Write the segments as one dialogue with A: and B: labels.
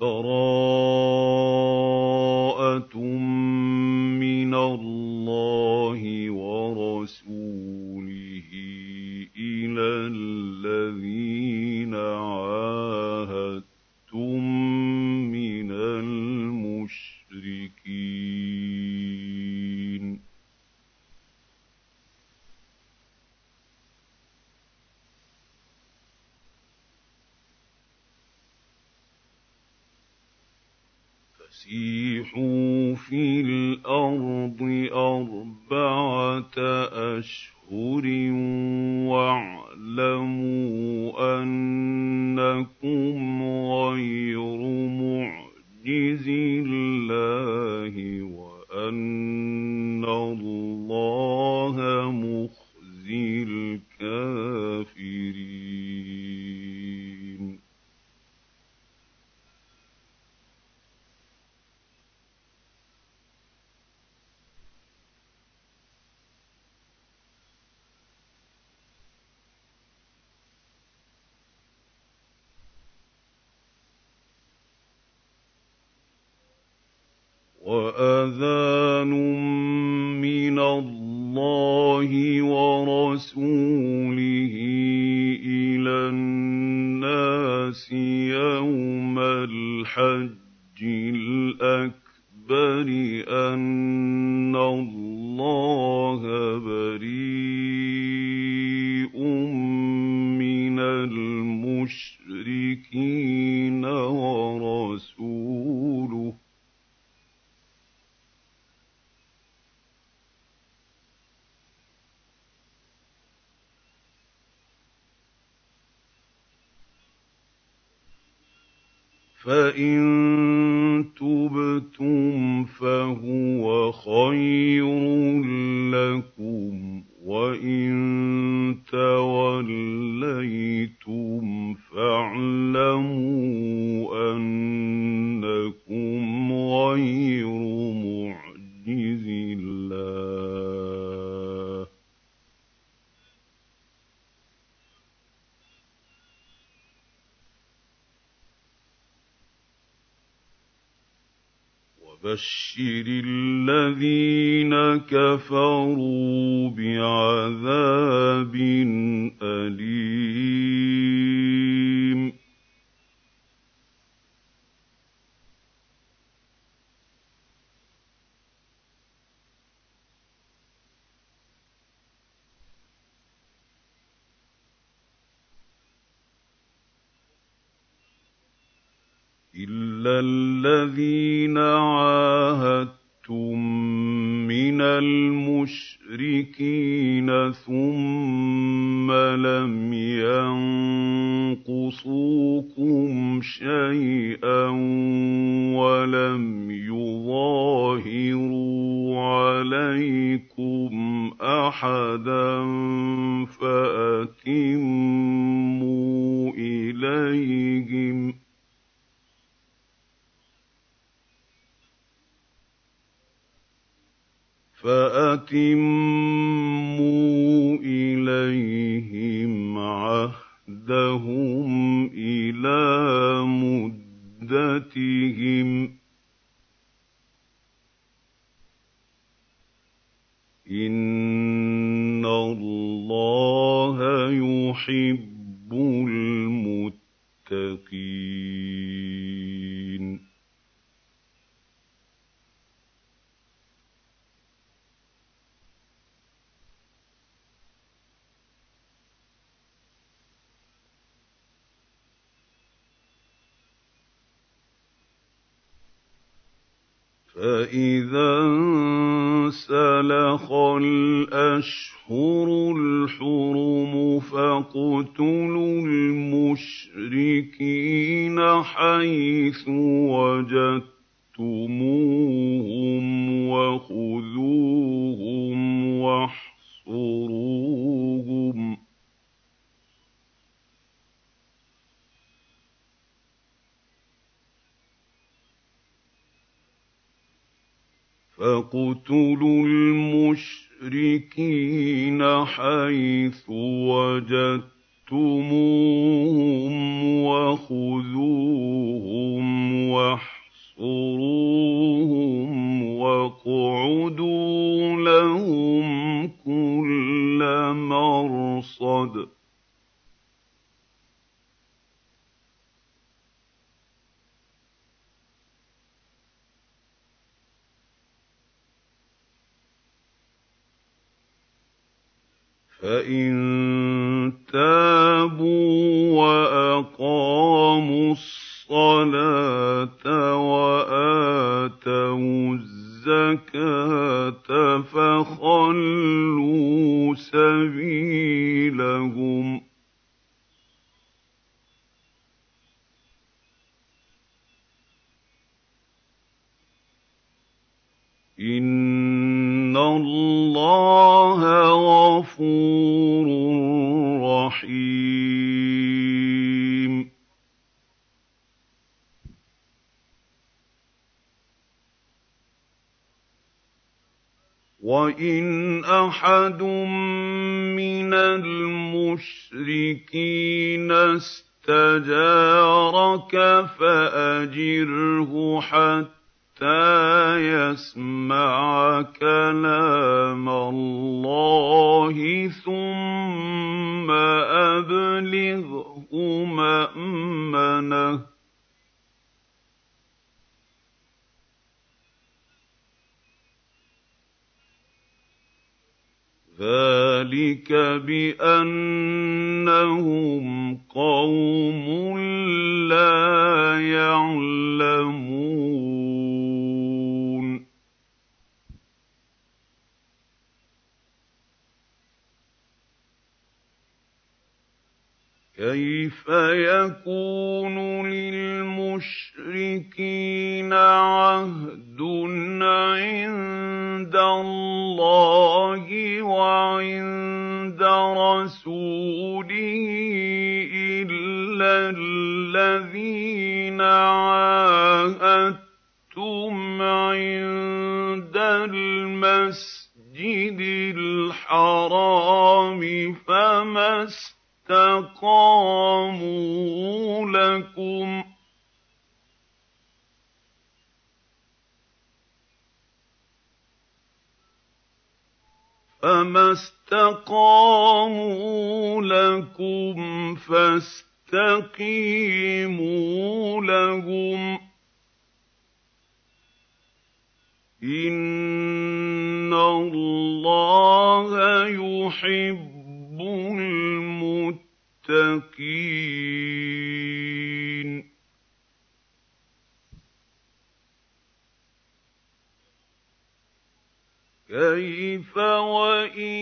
A: ضرائب فإذا انسلخ الأشهر الحرم فاقتلوا المشركين حيث وجدتموهم وخذوهم واحصروهم فاقتلوا المشركين حيث وجدتموهم وخذوهم واحصروهم واقعدوا لهم كل مرصد فَإِن تَابُوا وَأَقَامُوا الصَّلَاةَ وَآتَوُا الزَّكَاةَ فَخَلُّوا سَبِيلَهُمْ ۚ إِنَّ إِنْ أَحَدٌ مِّنَ الْمُشْرِكِينَ اسْتَجَارَكَ فَأَجِرْهُ حَتَّىٰ يَسْمَعَ كَلَامَ اللَّهِ ثُمَّ أَبْلِغْهُ مَأْمَنَهُ ذَٰلِكَ بِأَنَّهُمْ قَوْمٌ لَّا يَعْلَمُونَ كيف يكون للمشركين عهد عند الله وعند رسوله إلا الذين عاهدتم عند المسجد الحرام فمسجد اسْتَقَامُوا لَكُمْ ۚ فَمَا اسْتَقَامُوا لَكُمْ فَاسْتَقِيمُوا لَهُمْ ۚ إِنَّ اللَّهَ يُحِبُّ حزب المتقين كيف وإن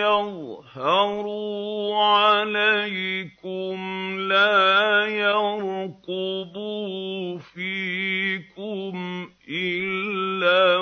A: يظهروا عليكم لا يرقبوا فيكم إلا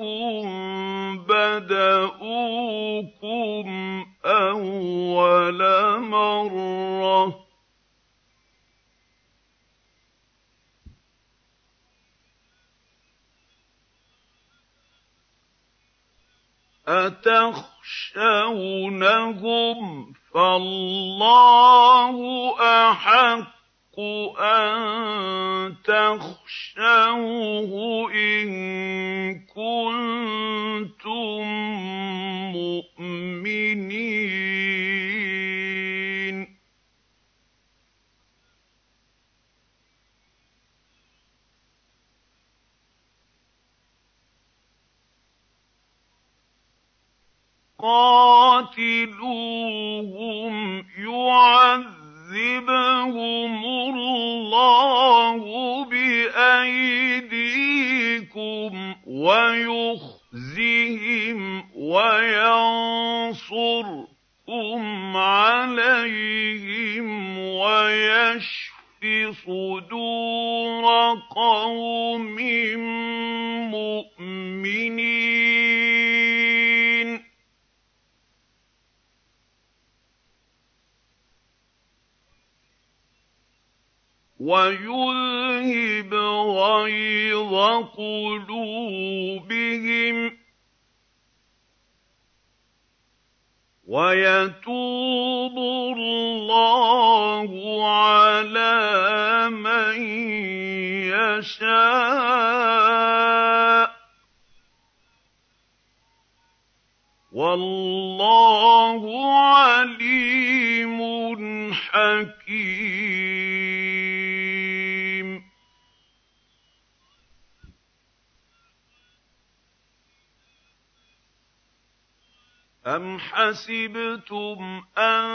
A: أَنَّهُم بَدَؤُوكُمْ أَوَّلَ مَرَّةٍ ۚ أَتَخْشَوْنَهُمْ ۚ فَاللَّهُ أَحَقُّ أَن تَخْشَوْهُ إِن كُنتُم مُّؤْمِنِينَ قَاتِلُوهُمْ يُعَذِّبُهُمُ يُعَذِّبْهُمُ اللَّهُ بِأَيْدِيكُمْ وَيُخْزِهِمْ وَيَنصُرْكُمْ عَلَيْهِمْ وَيَشْفِ صُدُورَ قَوْمٍ مُّؤْمِنِينَ وَيُذْهِبْ غَيْظَ قُلُوبِهِمْ وَيَتُوبُ اللَّهُ عَلَى مَن يَشَاءُ وَاللَّهُ عَلِيمٌ حَكِيمٌ أَمْ حَسِبْتُمْ أَن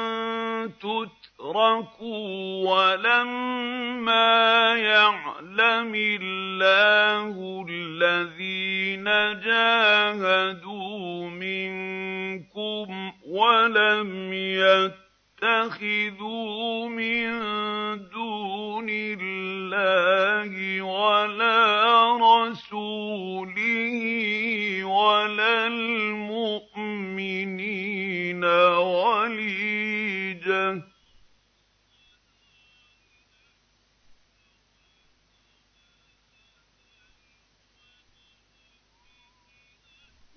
A: تُتْرَكُوا وَلَمَّا يَعْلَمِ اللَّهُ الَّذِينَ جَاهَدُوا مِنكُمْ وَلَمْ يتركوا تَتَّخِذُوا مِن دُونِ اللَّهِ وَلَا رَسُولِهِ وَلَا الْمُؤْمِنِينَ وَلِيجَةً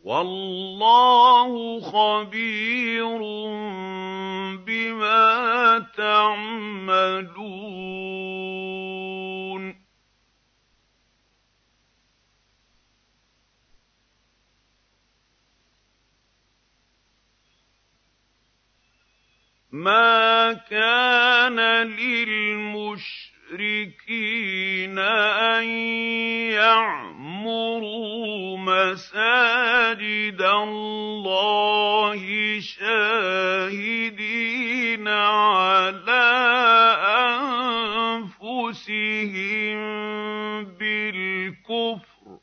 A: وَاللَّهُ خَبِيرٌ بِمَا تَعْمَلُونَ مَا كَانَ لِلْمُشْرِكِينَ المشركين أن يعمروا مساجد الله شاهدين على أنفسهم بالكفر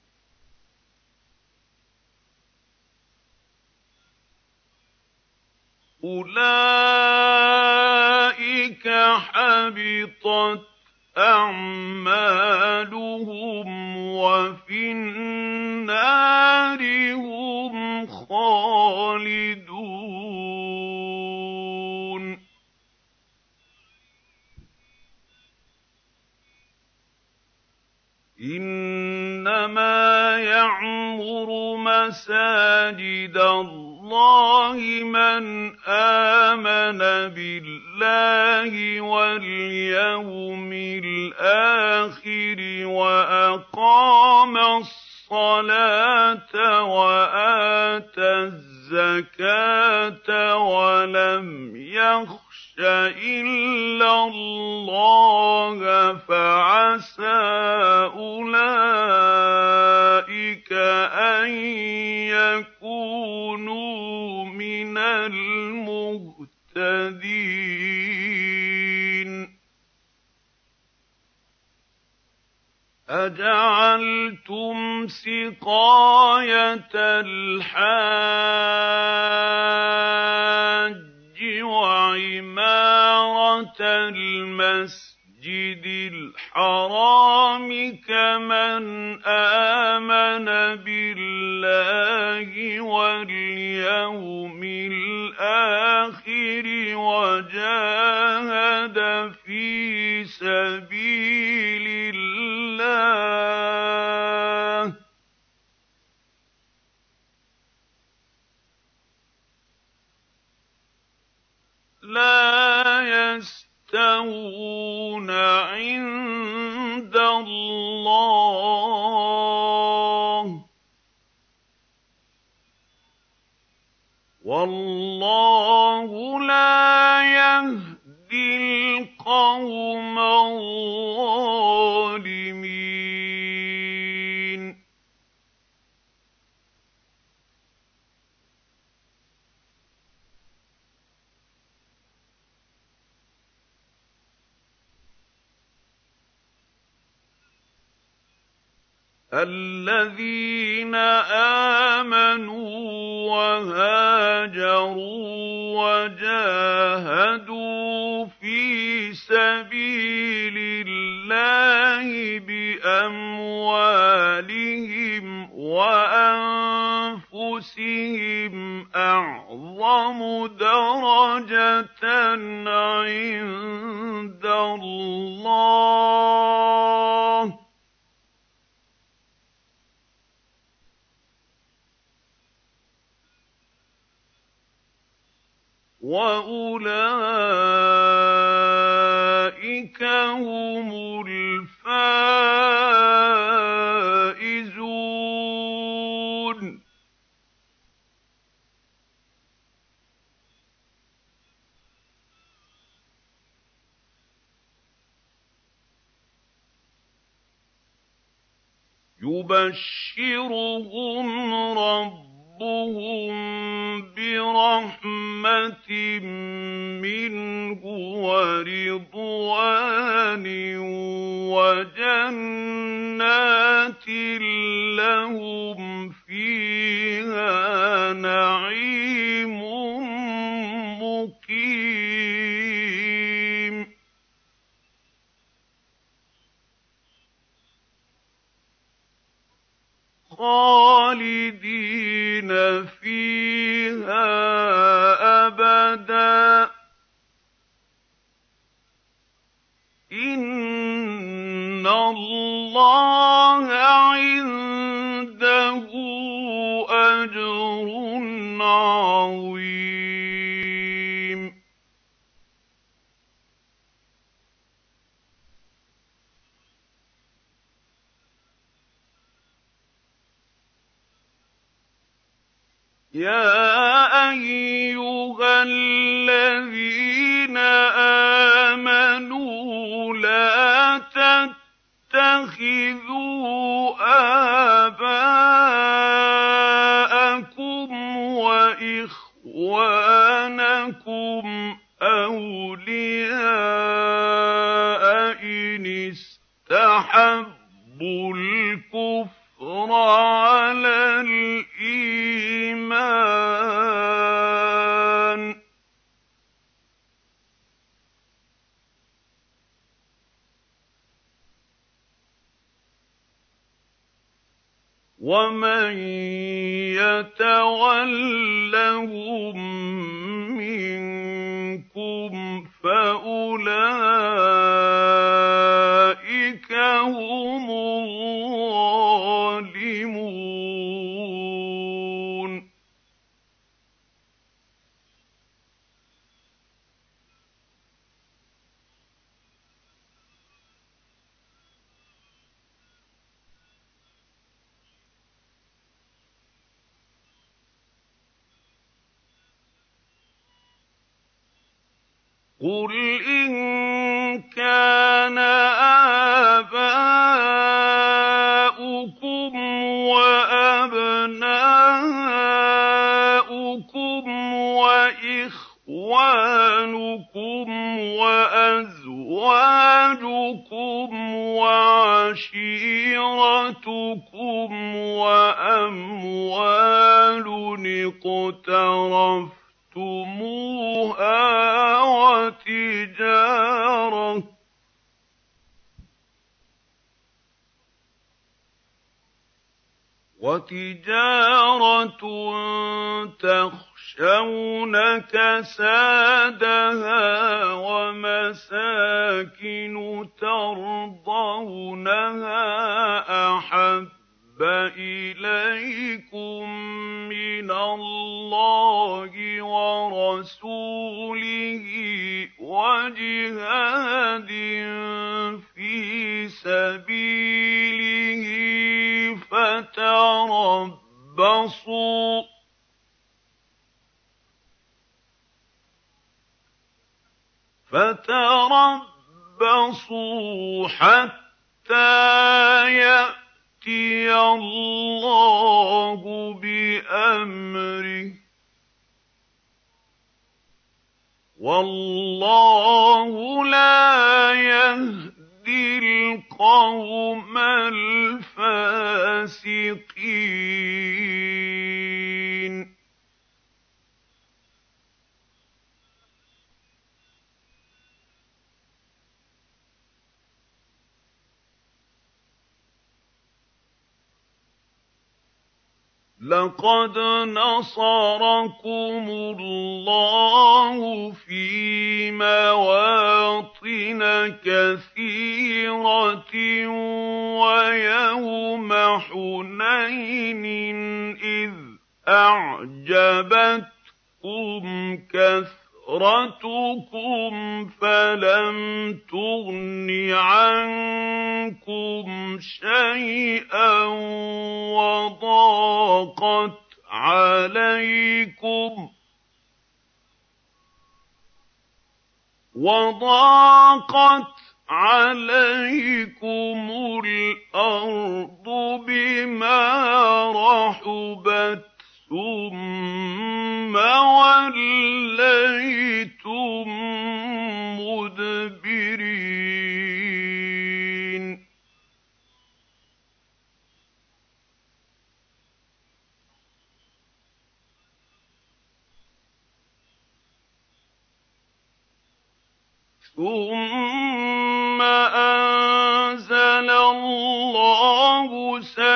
A: أولئك حبطت أَعْمَالُهُمْ وَفِي النَّارِ هُمْ خَالِدُونَ إِنَّمَا يَعْمُرُ مَسَاجِدَ اللَّهِ مَنْ آمَنَ بِاللَّهِ وَالْيَوْمِ الْآخِرِ وَأَقَامَ الصَّلَاةَ وَآتَى الزَّكَاةَ وَلَمْ يَخْشَ إِلَّا اللَّهَ فَعَسَىٰ أُولَٰئِكَ أَن وَجَعَلْتُمْ سِقَايَةَ الْحَاجِّ وَعِمَارَةَ الْمَسْجِدِ الْحَرَامِ كَمَنْ آمَنَ بِاللَّهِ وَالْيَوْمِ الْآخِرِ وَجَاهَدَ فِي سَبِيلِ يستوون عند الله والله لا يهدي القوم الظالمين الَّذِينَ آمَنُوا وَهَاجَرُوا وَجَاهَدُوا فِي سَبِيلِ اللَّهِ بِأَمْوَالِهِمْ وَأَنفُسِهِمْ أَعْظَمُ دَرَجَةً عِندَ اللَّهِ وَأُولَٰئِكَ هُمُ الْفَائِزُونَ يُبَشِّرُهُمْ رَبُّهُمْ يَرْزُقُهُم بِرَحْمَةٍ مِّنْهُ وَرِضْوَانٍ وَجَنَّاتٍ لَّهُمْ فِيهَا نَعِيمٌ مُّقِيمٌ خالدين فيها أبدا إن الله عنده أجر عظيم يَا أَيُّهَا الَّذِينَ آمَنُوا لَا تَتَّخِذُوا آبَاءَكُمْ وَإِخْوَانَكُمْ أَوْلِيَاءَ إِنِ اسْتَحَبُّوا الْكُفْرَ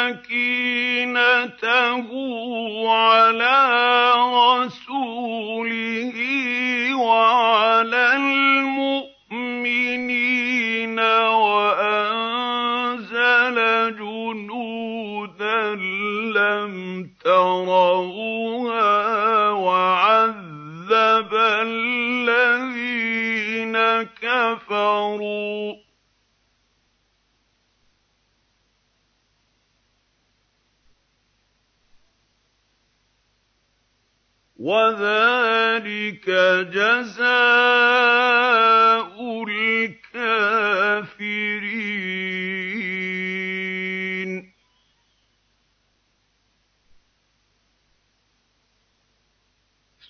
A: سكينته على رسوله وعلى المؤمنين وأنزل جنودا لم تروها وعذب الذين كفروا وَذَٰلِكَ جَزَاءُ الْكَافِرِينَ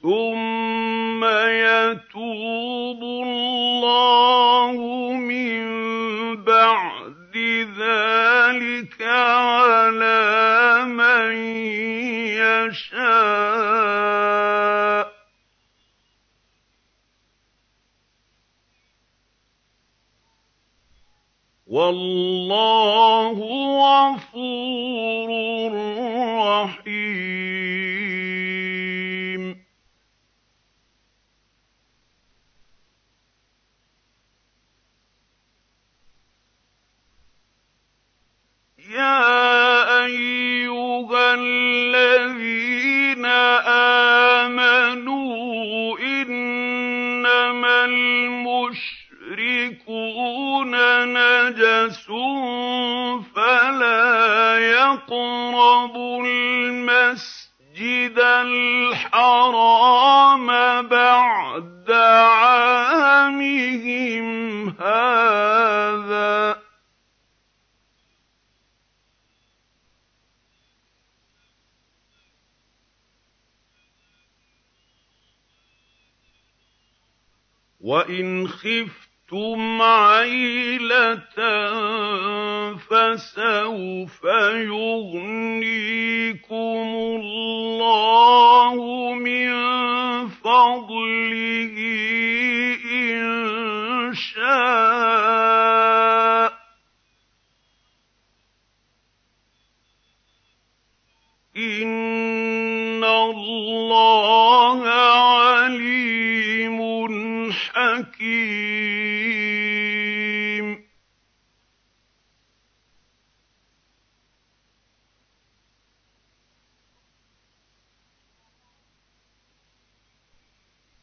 A: ثُمَّ يَتُوبُ اللَّهُ مِن بَعْدِ ذَٰلِكَ عَلَىٰ مَن يَشَاءُ وَاللَّهُ غَفُورٌ رَّحِيمٌ يَا أَيُّهَا الَّذِينَ آمَنُوا يُشْرِكُونَ نَجَسٌ فَلَا يقرب الْمَسْجِدَ الْحَرَامَ بَعْدَ عَامِهِمْ هَٰذَا ۚ خفت أَنتُمْ عَيْلَةً فَسَوْفَ يُغْنِيكُمُ اللَّهُ مِن فَضْلِهِ إِن شَاءَ ۚ إِنَّ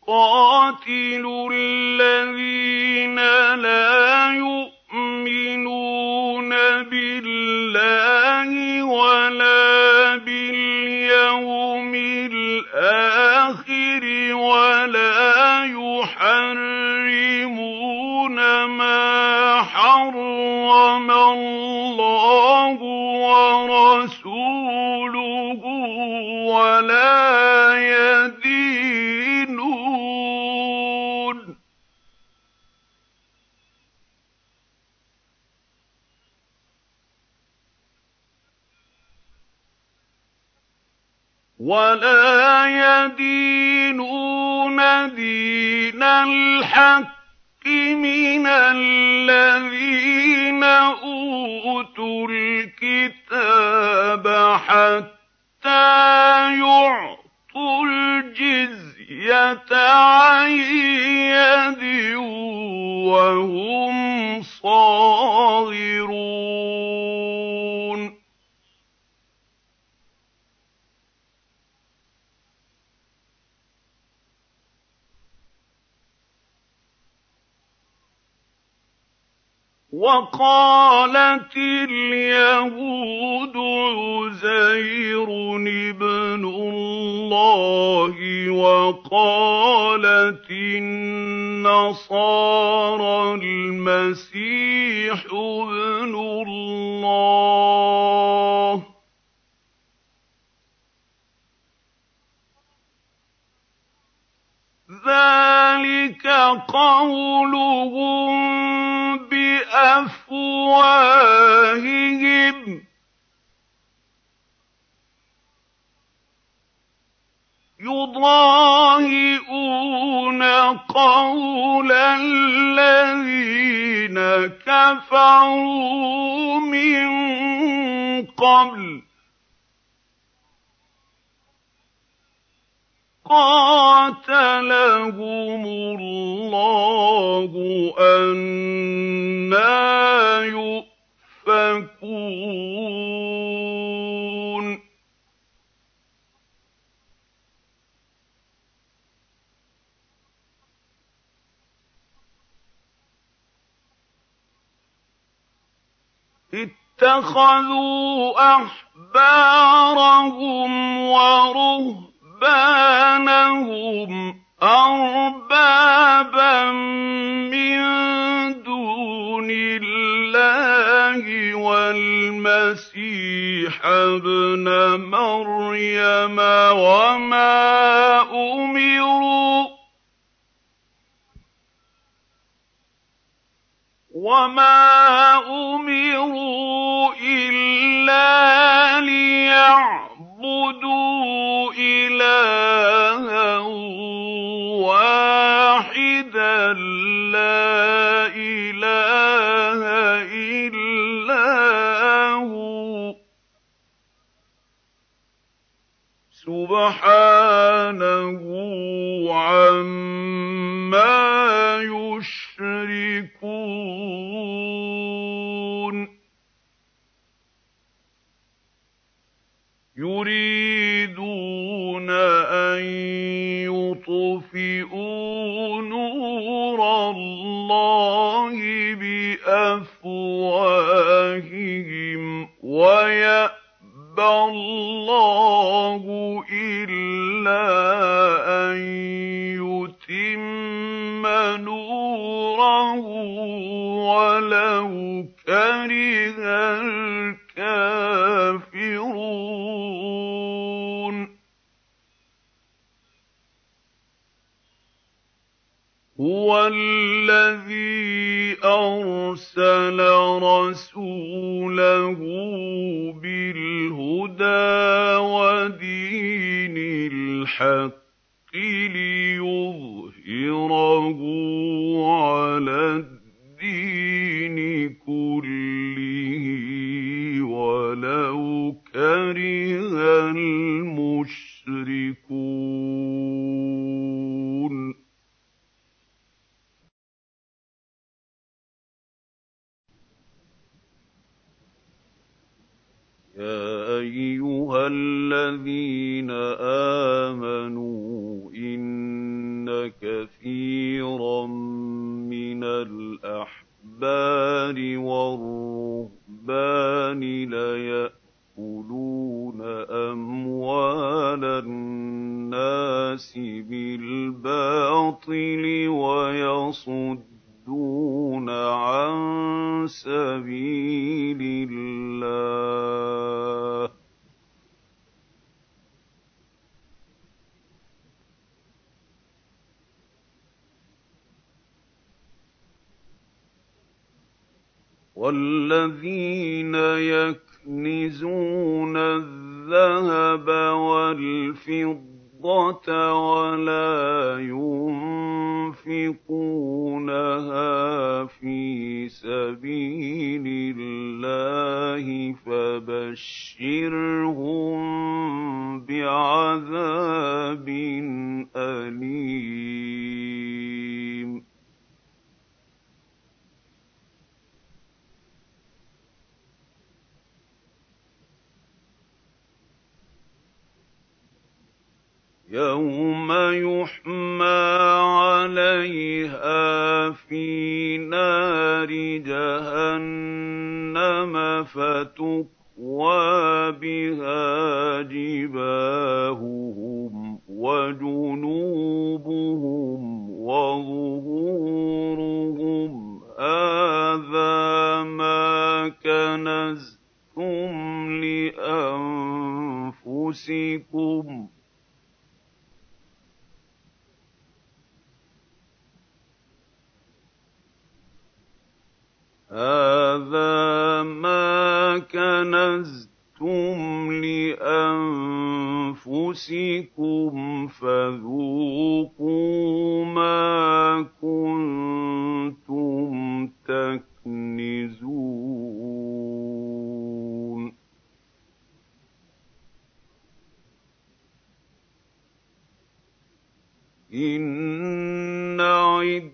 A: قاتلوا الذين لا يؤمنون بالله ولا باليوم الآخر ولا يحرمون ما حرم الله ورسوله ولا يد ولا يدينون دين الحق من الذين أوتوا الكتاب حتى يعطوا الجزية عن يد وهم صاغرون وقالت اليهود عزير ابن الله وقالت النصارى المسيح ابن الله ذلك قولهم أَفْوَاهِهِمْ يُضَاهِئُونَ قَوْلَ الَّذِينَ كَفَرُوا مِن قَبْلُ قَاتَلَهُمُ اللَّهُ أنا يُؤْفَكُونَ اتَّخَذُوا أَحْبَارَهُمْ وَرُهْبَانَهُمْ رهبانهم أَرْبَابًا مِّن دُونِ اللَّهِ وَالْمَسِيحَ ابْنَ مَرْيَمَ وَمَا أُمِرُوا وَمَا أُمِرُوا إِلَّا لِيَعْبُدُوا اعْبُدُوا إِلَٰهًا وَاحِدًا لَّا إِلَٰهَ إِلَّا هُوَ ۚ سُبْحَانَهُ عَمَّا يُشْرِكُونَ يُرِيدُونَ أَن يُطْفِئُوا نُورَ اللَّهِ بِأَفْوَاهِهِمْ وَيَأْبَى اللَّهُ إِلَّا أَن يُتِمَّ نُورَهُ وَلَوْ كَرِهَ الكافر هُوَ الَّذِي أَرْسَلَ رَسُولَهُ بِالْهُدَىٰ وَدِينِ الْحَقِّ لِيُظْهِرَهُ عَلَى الدِّينِ كُلِّهِ وَلَوْ كَرِهَ الْمُشْرِكُونَ يَا أَيُّهَا الَّذِينَ آمَنُوا إِنَّ كَثِيرًا مِّنَ الْأَحْبَارِ وَالرُّهْبَانِ لَيَأْكُلُونَ أَمْوَالَ النَّاسِ بِالْبَاطِلِ وَيَصُدُّونَ يَصُدُّونَ عَن سَبِيلِ اللَّهِ ۚ وَالَّذِينَ يَكْنِزُونَ الذَّهَبَ وَالْفِضَّةَ الْفِضَّةَ وَلَا يُنفِقُونَهَا فِي سَبِيلِ اللَّهِ فَبَشِّرْهُم بِعَذَابٍ أَلِيمٍ يَوْمَ يُحْمَىٰ عَلَيْهَا فِي نَارِ جَهَنَّمَ فَتُكْوَىٰ بِهَا جِبَاهُهُمْ وَجُنُوبُهُمْ وَظُهُورُهُمْ ۖ هَٰذَا مَا كَنَزْتُمْ لِأَنفُسِكُمْ هَٰذَا مَا كَنَزْتُمْ لِأَنفُسِكُمْ فَذُوقُوا مَا كُنتُمْ تَكْنِزُونَ إِنَّ عِدَّ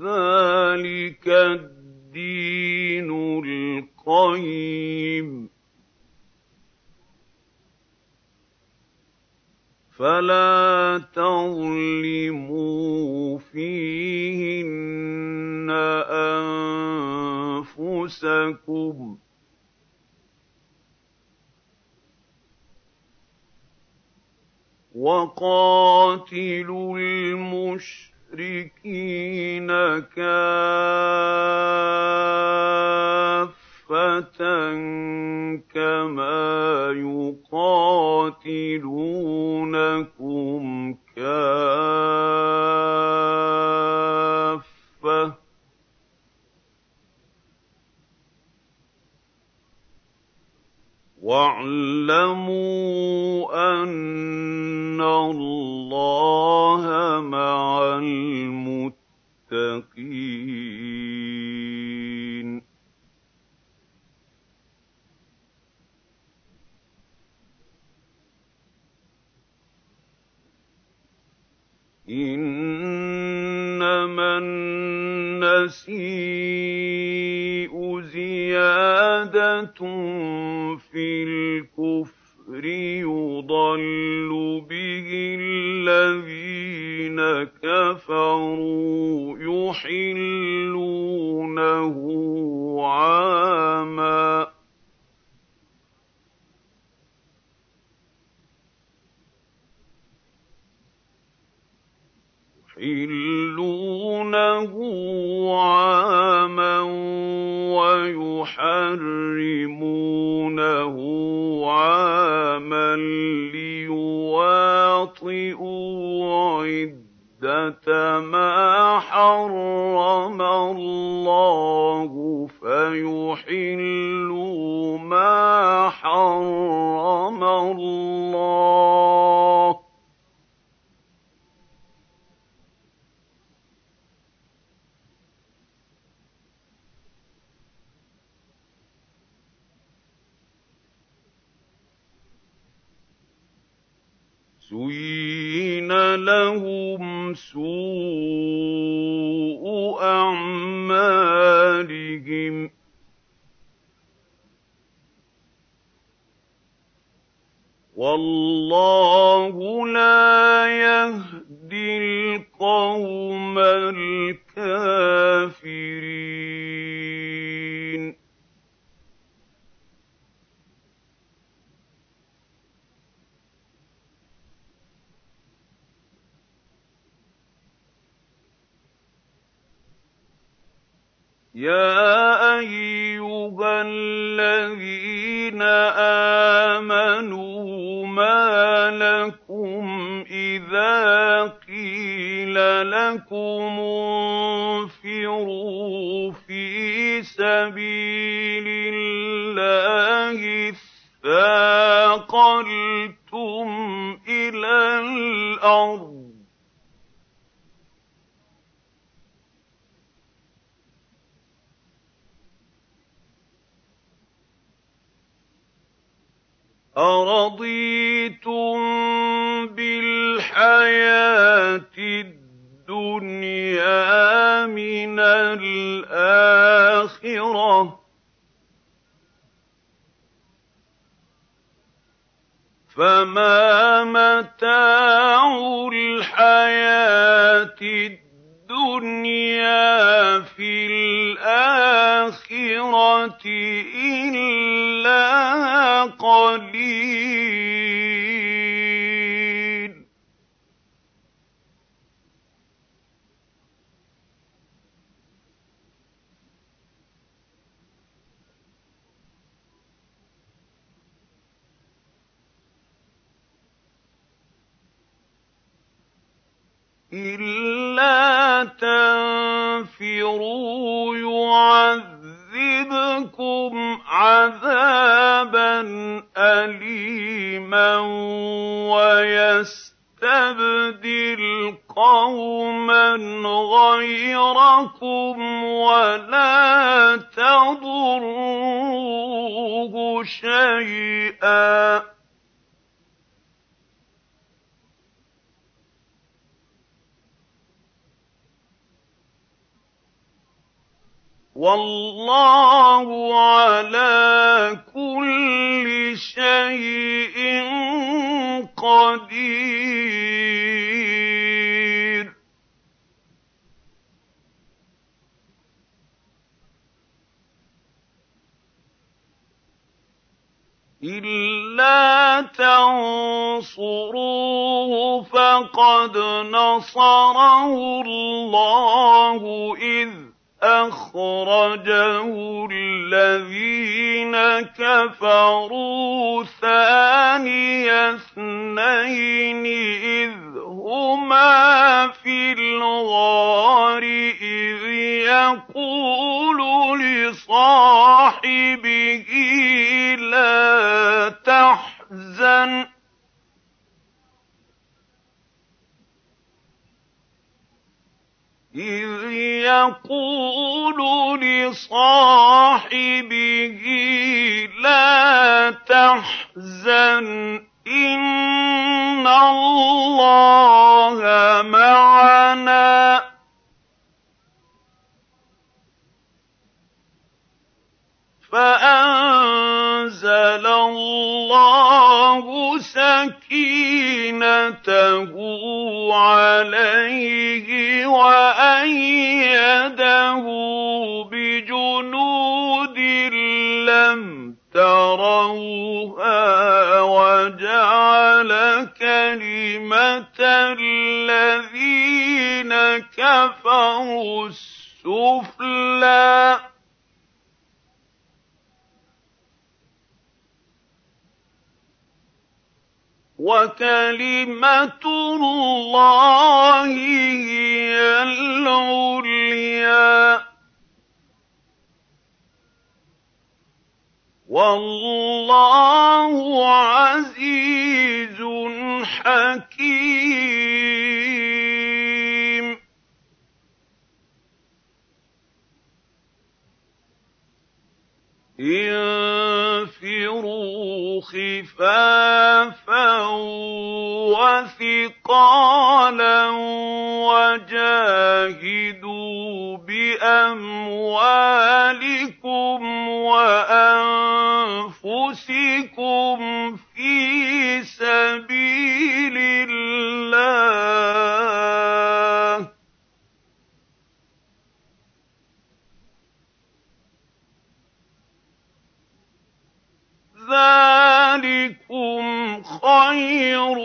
A: ذلك الدين القيم فلا تظلموا فيهن انفسكم وقاتلوا المشركين الْمُشْرِكِينَ كَافَّةً كَمَا يُقَاتِلُونَكُمْ كَافَّةً وَاعْلَمُوا أَنَّ اللَّهَ مَعَ الْمُتَّقِينَ إِنَّمَا النَّسِيءُ فِي الْكُفْرِ يُضَلُّ بِهِ الَّذِينَ كَفَرُوا يُحِلُّونَهُ عَامًا يحلونه عاما إذ يقول لصاحبه لا تحزن إن الله معنا فأنزل الله سَكِينَتَهُ عَلَيْهِ وَأَيَّدَهُ بِجُنُودٍ لَّمْ تَرَوْهَا وَجَعَلَ كَلِمَةَ الَّذِينَ كَفَرُوا السُّفْلَىٰ وَكَلِمَةُ اللَّهِ هِيَ الْعُلْيَا ۗ وَاللَّهُ عَزِيزٌ حَكِيمٌ إن انفروا خفافا وثقالا وجاهدوا باموالكم وانفسكم في سبيل الله ذَٰلِكُمْ خَيْرٌ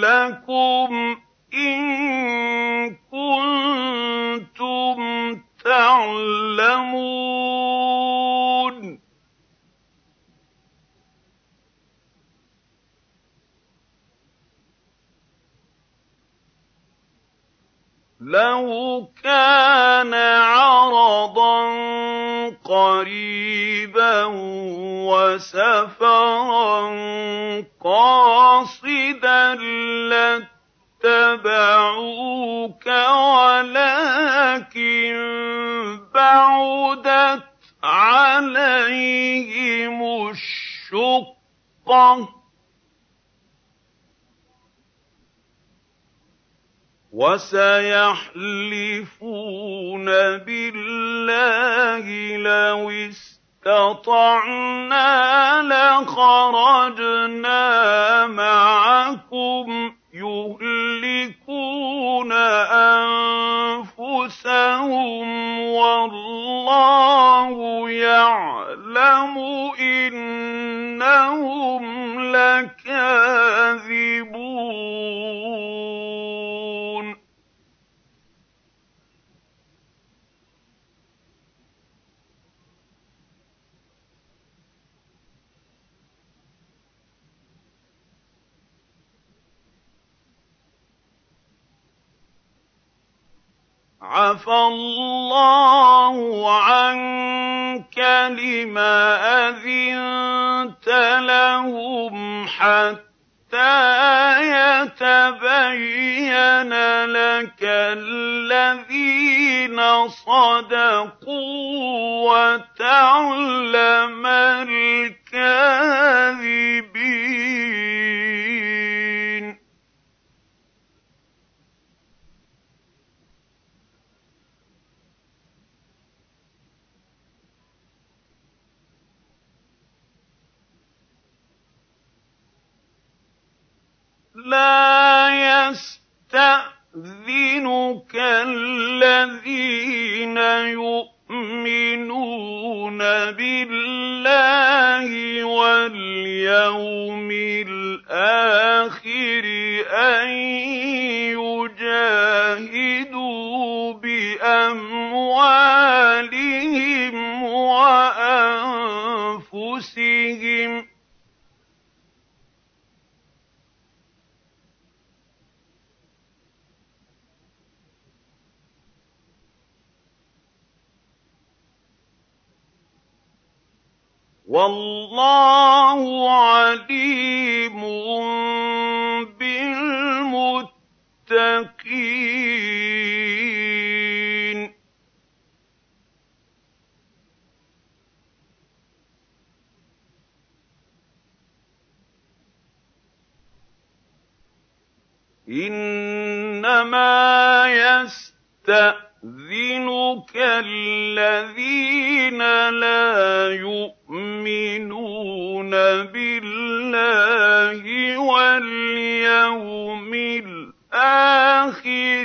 A: لَّكُمْ إِن كُنتُمْ تَعْلَمُونَ لَوْ كَانَ عَرَضًا قَرِيبًا وَسَفَرًا قَاصِدًا لَّاتَّبَعُوكَ وَلَٰكِن بَعُدَتْ عَلَيْهِمُ الشُّقَّةُ وَسَيَحْلِفُونَ بِاللَّهِ لَوِ اسْتَطَعْنَا لَخَرَجْنَا مَعَكُمْ يُهْلِكُونَ أَنفُسَهُمْ وَاللَّهُ يَعْلَمُ إِنَّهُمْ لَكَاذِبُونَ عَفَا اللَّهُ عَنكَ لِمَ أَذِنتَ لَهُمْ حَتَّىٰ يَتَبَيَّنَ لَكَ الَّذِينَ صَدَقُوا وَتَعْلَمَ الْكَاذِبِينَ لا يستأذنك الذين يؤمنون بالله واليوم وَاللَّهُ عَلِيمٌ بِالْمُتَّقِينَ إِنَّمَا يَسْتَأْذِنُكَ الَّذِينَ لَا يُؤْمِنُونَ يُؤْمِنُونَ بِاللَّهِ وَالْيَوْمِ الْآخِرِ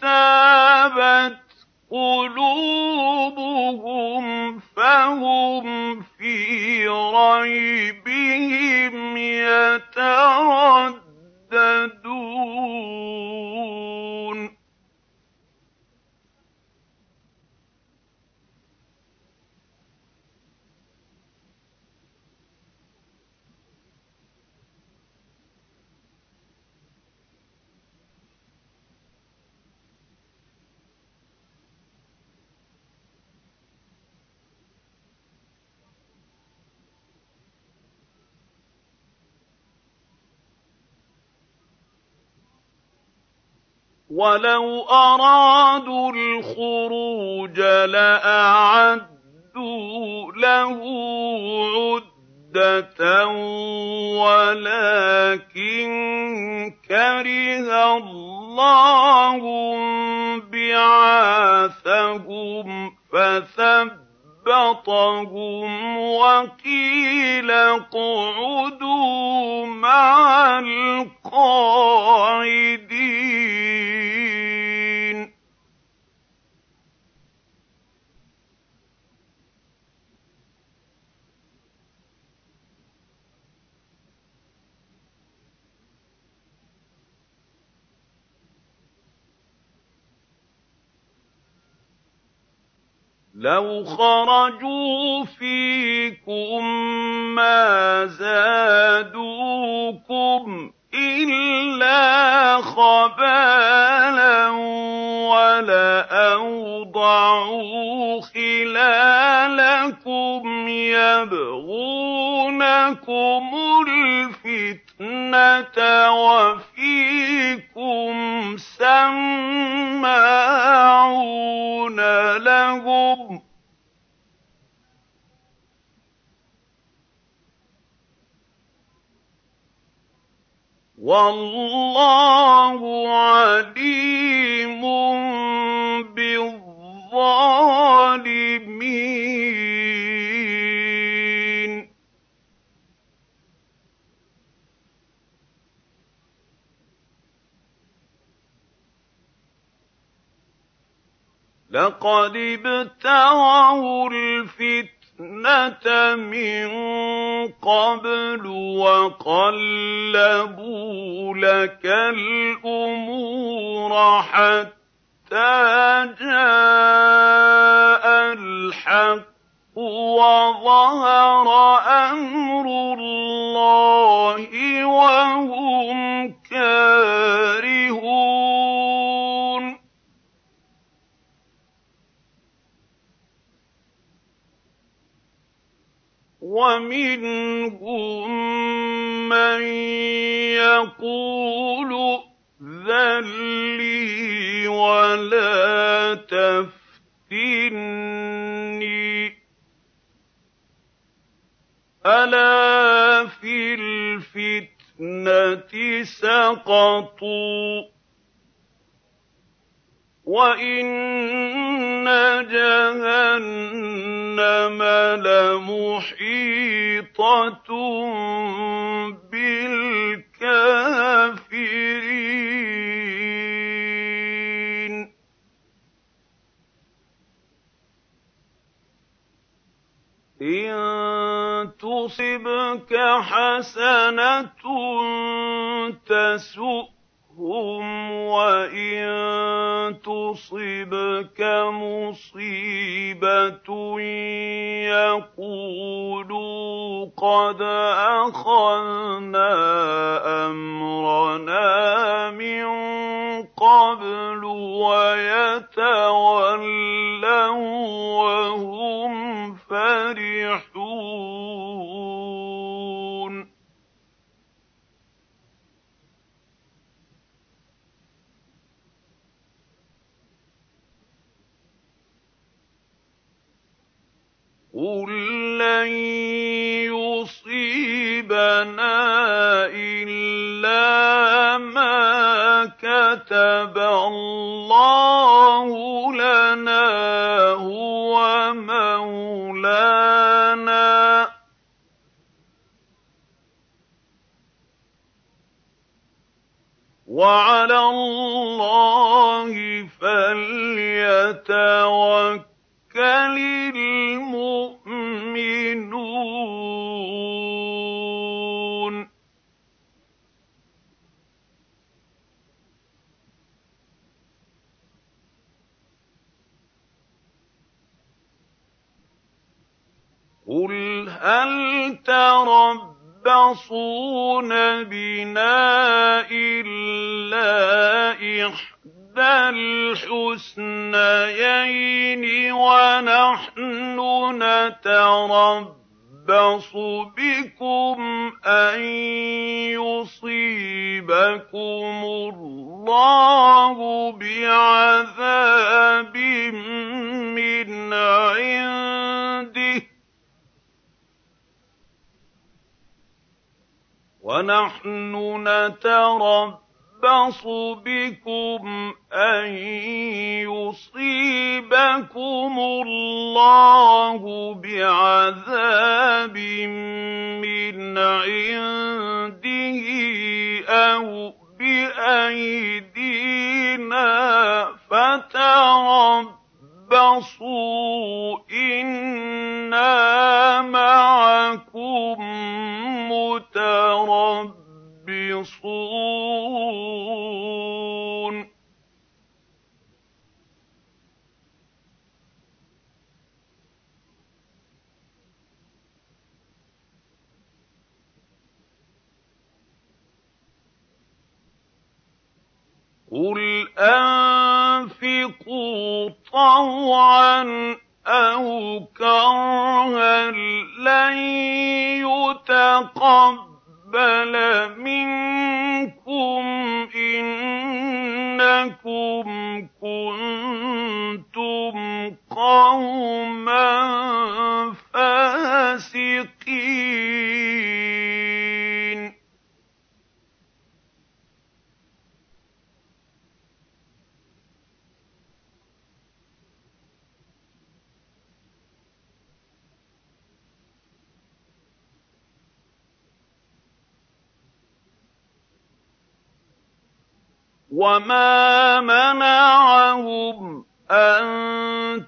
A: وَارْتَابَتْ قُلُوبُهُمْ فَهُمْ فِي رَيْبِهِمْ يَتَرَدَّدُونَ وَلَوْ أَرَادُوا الْخُرُوجَ لَأَعَدُّوا لَهُ عُدَّةً وَلَٰكِن كَرِهَ اللَّهُ بِعَاثَهُمْ فَثَبَّتَهُمْ أَحْبَطَهُمْ وَقِيلَ اقْعُدُوا مَعَ الْقَاعِدِينَ لَوْ خَرَجُوا فِيكُم مَّا زَادُوكُمْ إِلَّا خَبَالًا وَلَأَوْضَعُوا خِلَالَكُمْ يَبْغُونَكُمُ الْفِتْنَةَ وَفِيكُمْ سَمَّاعُونَ لَهُمْ ۗ وَاللَّهُ عَلِيمٌ بِالظَّالِمِينَ لَقَدِ ابْتَغَوْا الْفِتْنَةَ الْفِتْنَةَ مِن قَبْلُ وَقَلَّبُوا لَكَ الْأُمُورَ حَتَّىٰ جَاءَ الْحَقُّ وَظَهَرَ أَمْرُ اللَّهِ وَهُمْ كَافِرُونَ وَمِنْهُم مَّن يَقُولُ ائْذَن لِّي وَلَا تَفْتِنِّي ۚ أَلَا فِي الْفِتْنَةِ سَقَطُوا وَإِنَّ جَهَنَّمَ لَمُحِيطَةٌ بِالْكَافِرِينَ إِن تُصِبْكَ حَسَنَةٌ تَسُؤْهُ تَعْصُهُمْ وَإِن تُصِبْكَ مُصِيبَةٌ يَقُولُوا قَدْ أَخَذْنَا أَمْرَنَا مِن قَبْلُ وَيَتَوَلَّوْا وَهُمْ فَرِحُونَ قُل لَّن يُصِيبَنَا إِلَّا مَا كَتَبَ اللَّهُ لَنَا هُوَ مَوْلَانَا ۚ وَعَلَى اللَّهِ فَلْيَتَوَكَّلِ للمؤمنون قل هل تربصون بنا إلا إحدى إِحْدَى الْحُسْنَيَيْنِ وَنَحْنُ نَتَرَبَّصُ بِكُمْ أَن يُصِيبَكُمُ اللَّهُ بِعَذَابٍ مِّنْ عِندِهِ وَنَحْنُ نَتَرَبَّصُ يَرْبَصُ بِكُمْ أَن يُصِيبَكُمُ اللَّهُ بِعَذَابٍ مِّنْ عِندِهِ أَوْ بِأَيْدِينَا فَتَرَبَّصُوا إِنَّا مَعَكُمْ مُتَرَبِّصُونَ مبصرون قل أنفقوا طوعا أو كرها لن يتقبل يُقْبَلَ مِنكُمْ إِنَّكُمْ كُنتُمْ قَوْمًا وَمَا مَنَعَهُمْ أَن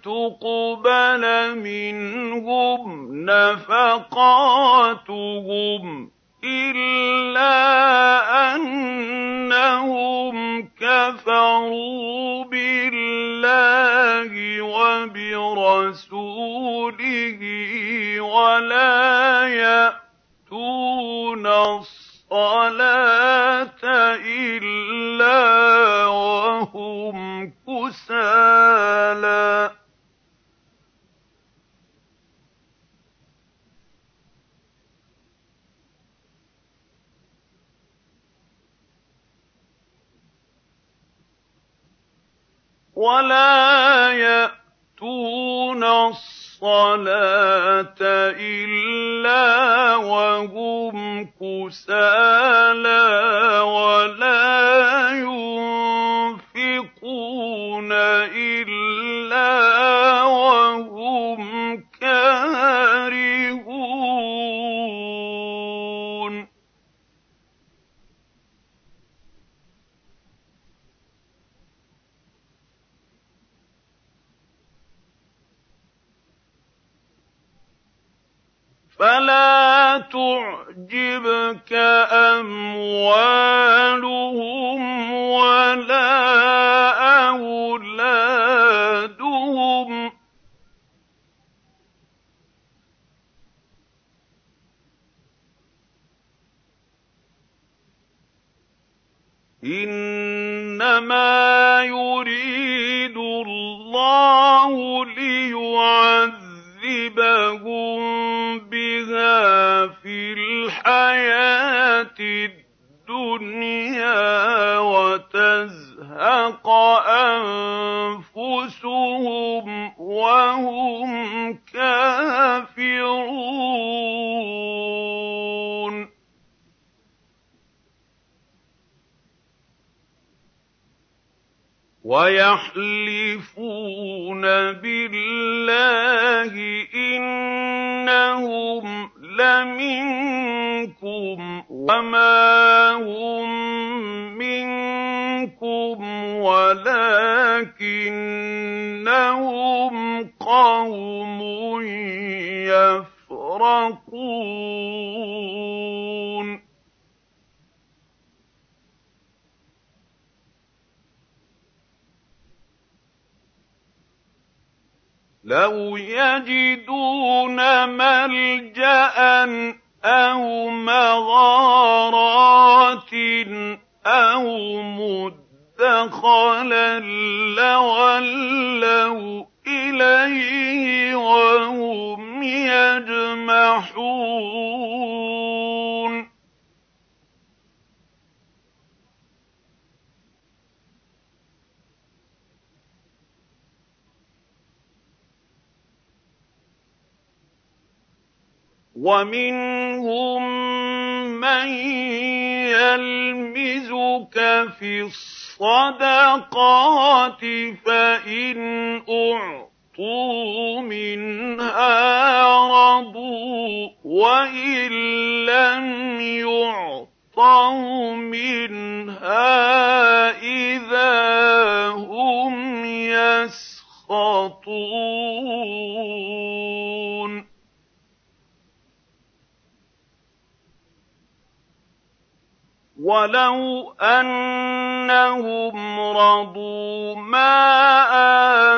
A: تُقْبَلَ مِنْهُمْ نَفَقَاتُهُمْ إِلَّا أَنَّهُمْ كَفَرُوا بِاللَّهِ وَبِرَسُولِهِ وَلَا يَأْتُونَ الصَّلَاةَ الصَّلَاةَ إِلَّا وَهُمْ كُسَالَىٰ وَلَا يَأْتُونَ الصَّلَاةَ الصَّلَاةَ إِلَّا وَهُمْ كُسَالَىٰ وَلَا يُنفِقُونَ إِلَّا وَهُمْ فلا تعجبك اموالهم ولا اولادهم انما يريد الله ليعذب يُعَذِّبَهُم بها في الحياة الدنيا وتزهق أنفسهم وهم كافرون وَيَحْلِفُونَ بِاللَّهِ إِنَّهُمْ لَمِنكُمْ وَمَا هُمْ مِنكُمْ وَلَكِنَّهُمْ قَوْمٌ يَفْرَقُونَ لَوْ يَجِدُونَ مَلْجَأً أَوْ مَغَارَاتٍ أَوْ مُدَّخَلًا لَّوَلَّوْا إِلَيْهِ وَهُمْ يَجْمَحُونَ وَمِنْهُم مَّن يَلْمِزُكَ فِي الصَّدَقَاتِ فَإِنْ أُعْطُوا مِنْهَا رَضُوا وَإِن لَّمْ يُعْطَوْا مِنْهَا إِذَا هُمْ يَسْخَطُونَ وَلَوْ أَنَّهُمْ رَضُوا مَا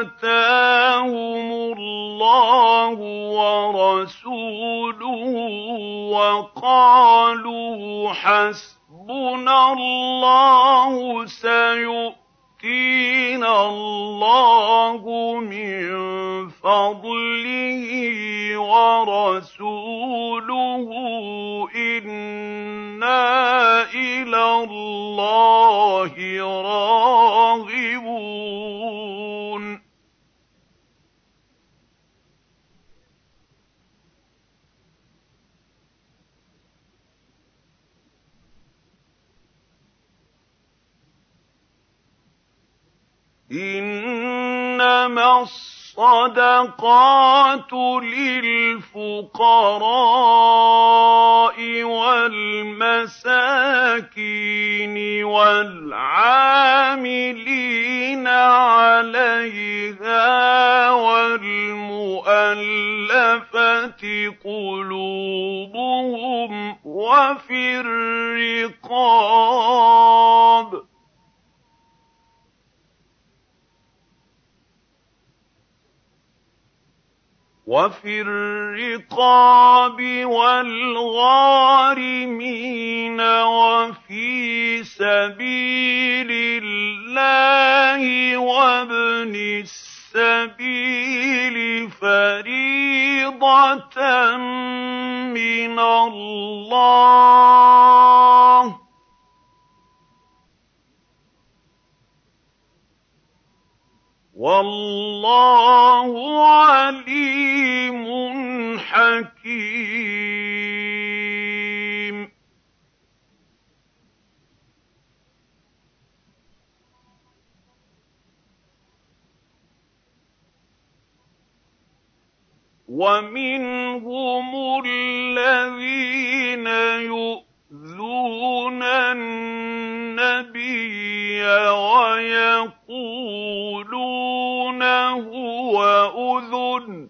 A: آتَاهُمُ اللَّهُ وَرَسُولُهُ وَقَالُوا حَسْبُنَا اللَّهُ سيؤمن يُؤْتِينَا اللَّهُ مِن فَضْلِهِ وَرَسُولُهُ إِنَّا إِلَى اللَّهِ رَاغِبُونَ إنما الصدقات للفقراء والمساكين والعاملين عليها والمؤلفة قلوبهم وفي الرقاب ۖ وفي الرقاب والغارمين وفي سبيل الله وابن السبيل فريضة من الله وَاللَّهُ عَلِيمٌ حَكِيمٌ وَمِنْهُمُ الَّذِينَ يُؤْمِنُونَ يؤذون النَّبِيَّ وَيَقُولُونَ هُوَ أُذُنٌ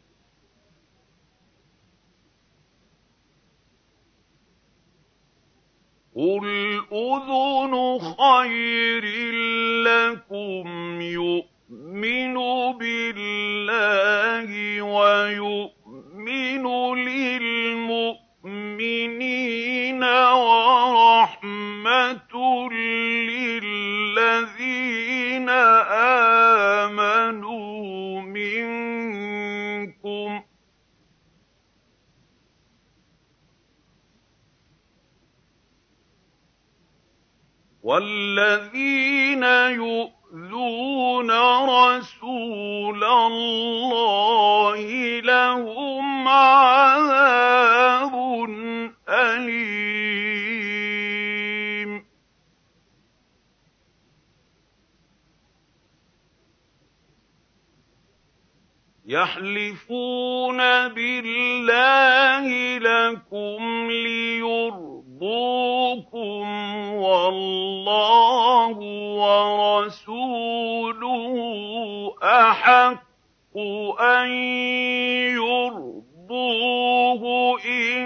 A: قُلْ أُذُنُ خَيْرٍ لَّكُمْ يُؤْمِنُ بِاللَّهِ وَيُؤْمِنُ لِلْمُؤْمِنِينَ الْمُؤْمِنِينَ وَرَحْمَةٌ لِّلَّذِينَ آمَنُوا مِنكُمْ ۚ وَالَّذِينَ يُؤْمِنُونَ يُؤْذُونَ رَسُولَ اللَّهِ لَهُمْ عَذَابٌ أَلِيمٌ يَحْلِفُونَ بِاللَّهِ لَكُمْ لِيُرْضُوا رَبُّكُمْ وَاللَّهُ وَرَسُولُهُ أَحَقُّ أَن يُرْضُوهُ إِن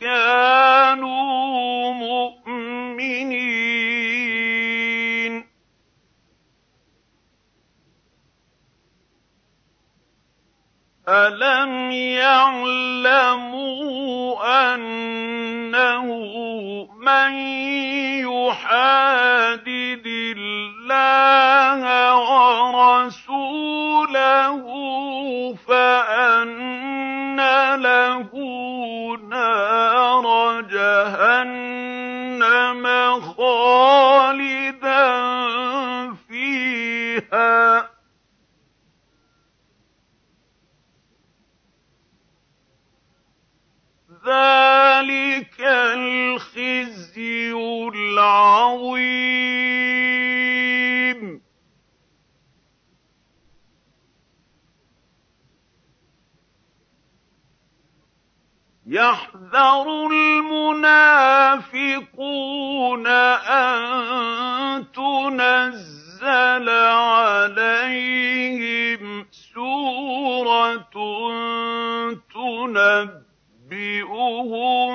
A: كَانُوا مُؤْمِنِينَ أَلَمْ يَعْلَمُوا أَنَّ أن يحادي يَحْذَرُ الْمُنَافِقُونَ أَن تُنَزَّلَ عَلَيْهِمْ سُورَةٌ تُنَبِّئُهُم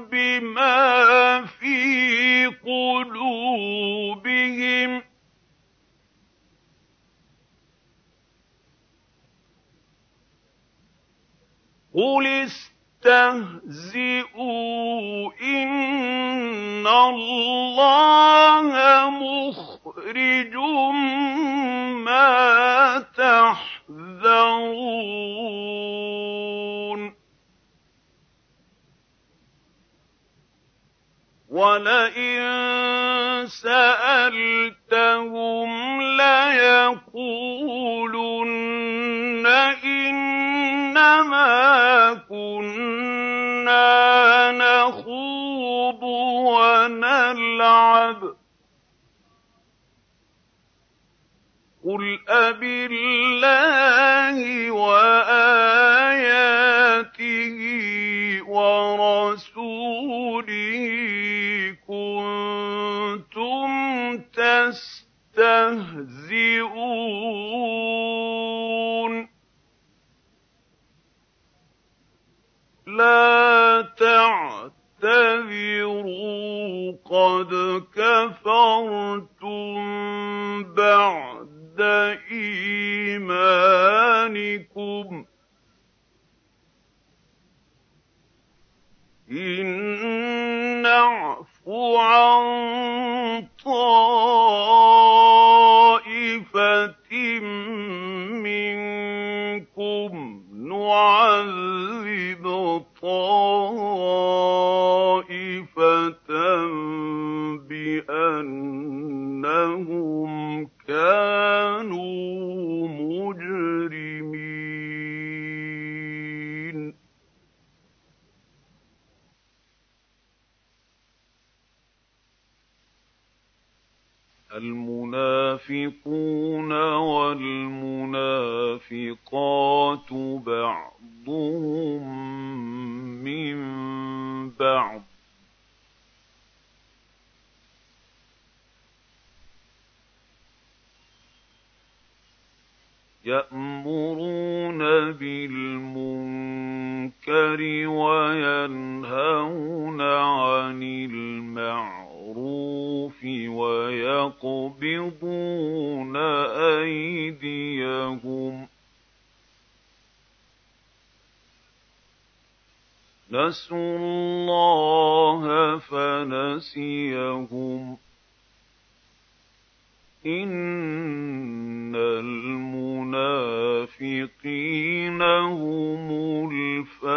A: بِمَا فِي قُلُوبِهِمْ ۗ قُلِ تستهزئوا إن الله مخرج ما تحذرون ولئن سألتهم ليقولن مَا كُنَّا نَخُوضُ وَنَلْعَبُ ۚ قُلْ أَبِاللَّهِ وَآيَاتِهِ وَرَسُولِهِ كُنتُمْ تَسْتَهْزِئُونَ لَا تَعْتَذِرُوا قَدْ كَفَرْتُم بَعْدَ إِيمَانِكُمْ ۚ إِن نَّعْفُ عَن طَائِفَةٍ مِّنكُمْ نُعَذِّبْ طَائِفَةً بِأَنَّهُمْ كَانُوا مُجْرِمِينَ الْمُنَافِقُونَ وَالْمُنَافِقَاتُ بعض بعضهم من بعض يأمرون بالمنكر وينهون عن المعروف ويقبضون أيديهم ۖ نسوا الله فنسيهم إن المنافقين هم الفاسقون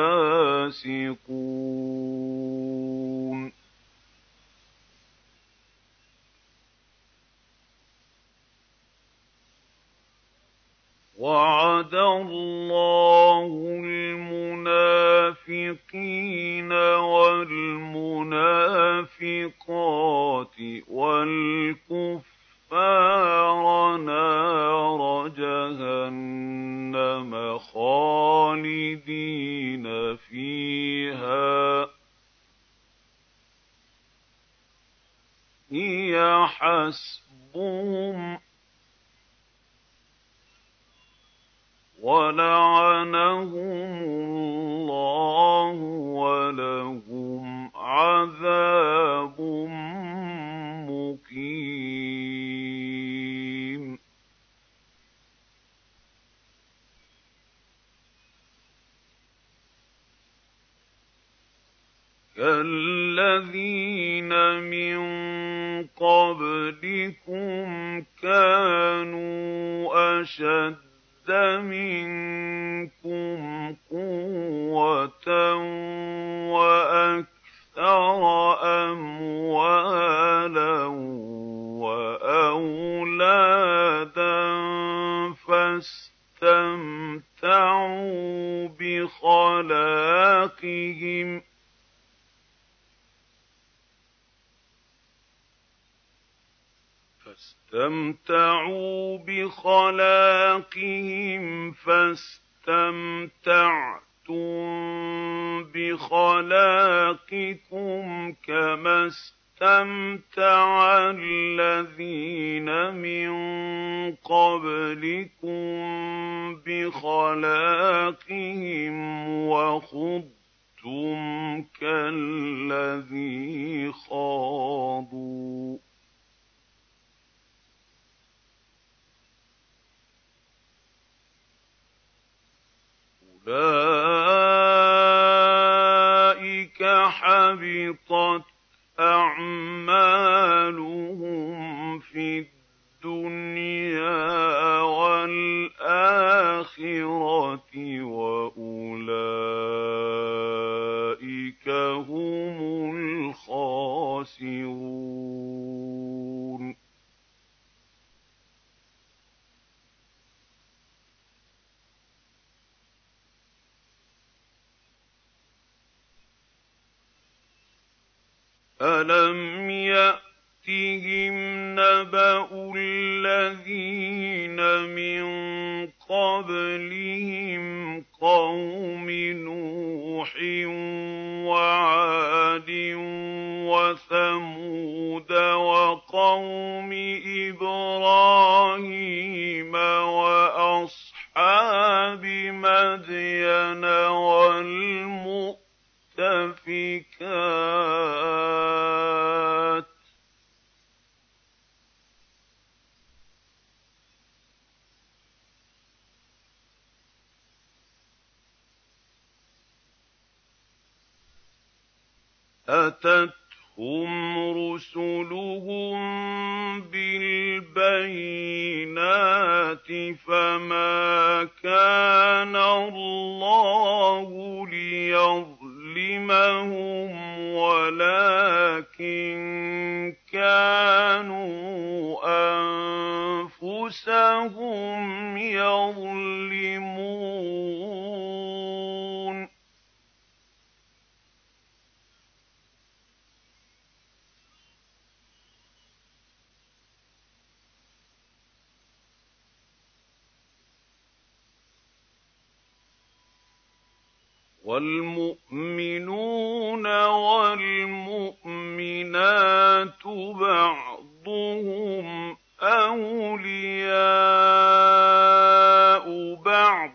A: وَالْمُؤْمِنُونَ وَالْمُؤْمِنَاتُ بَعْضُهُمْ أَوْلِيَاءُ بَعْضٍ ۚ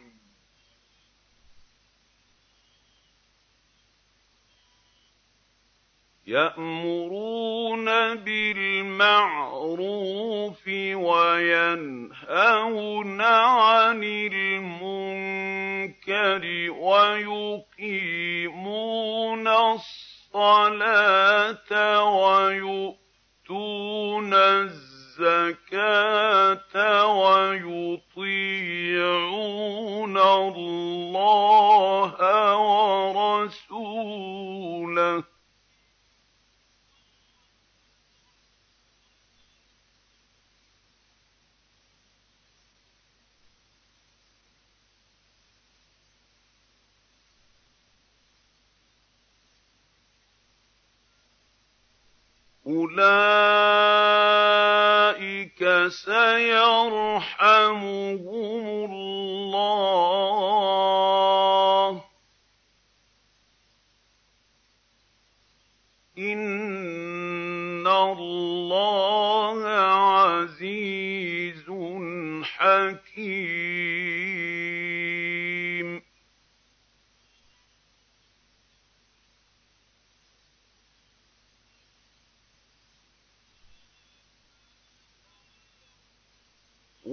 A: يَأْمُرُونَ بِالْمَعْرُوفِ وَيَنْهَوْنَ عَنِ الْمُنكَرِ الذكر ويقيمون الصلاة ويؤتون الزكاة ويطيعون الله ورسوله أُولَٰئِكَ سَيَرْحَمُهُمُ اللَّهُ ۗ إِنَّ اللَّهَ عَزِيزٌ حَكِيمٌ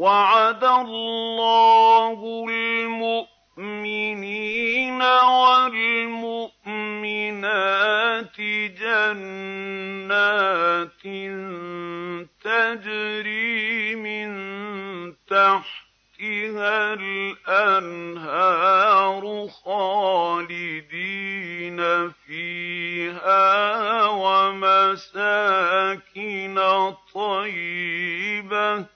A: وَعَدَ اللَّهُ الْمُؤْمِنِينَ وَالْمُؤْمِنَاتِ جَنَّاتٍ تَجْرِي مِن تَحْتِهَا الْأَنْهَارُ خَالِدِينَ فِيهَا وَمَسَاكِنَ طَيِّبَةً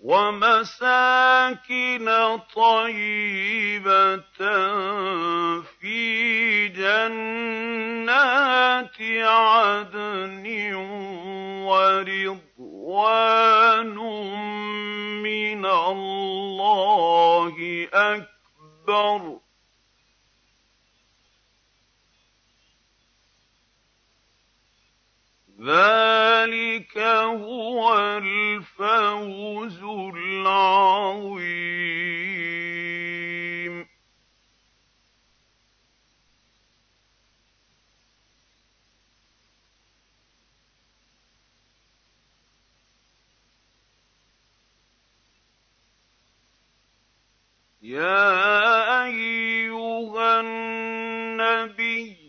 A: ومساكن طيبة في جنات عدن ورضوان من الله أكبر ذَٰلِكَ هُوَ الْفَوْزُ الْعَظِيمُ يَا أَيُّهَا النَّبِيُّ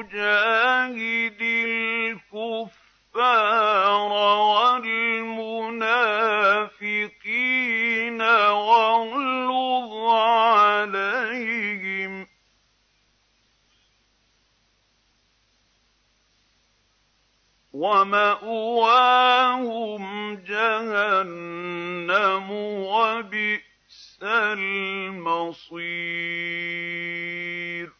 A: يجاهد الكفار والمنافقين واغلظ عليهم ومأواهم جهنم وبئس المصير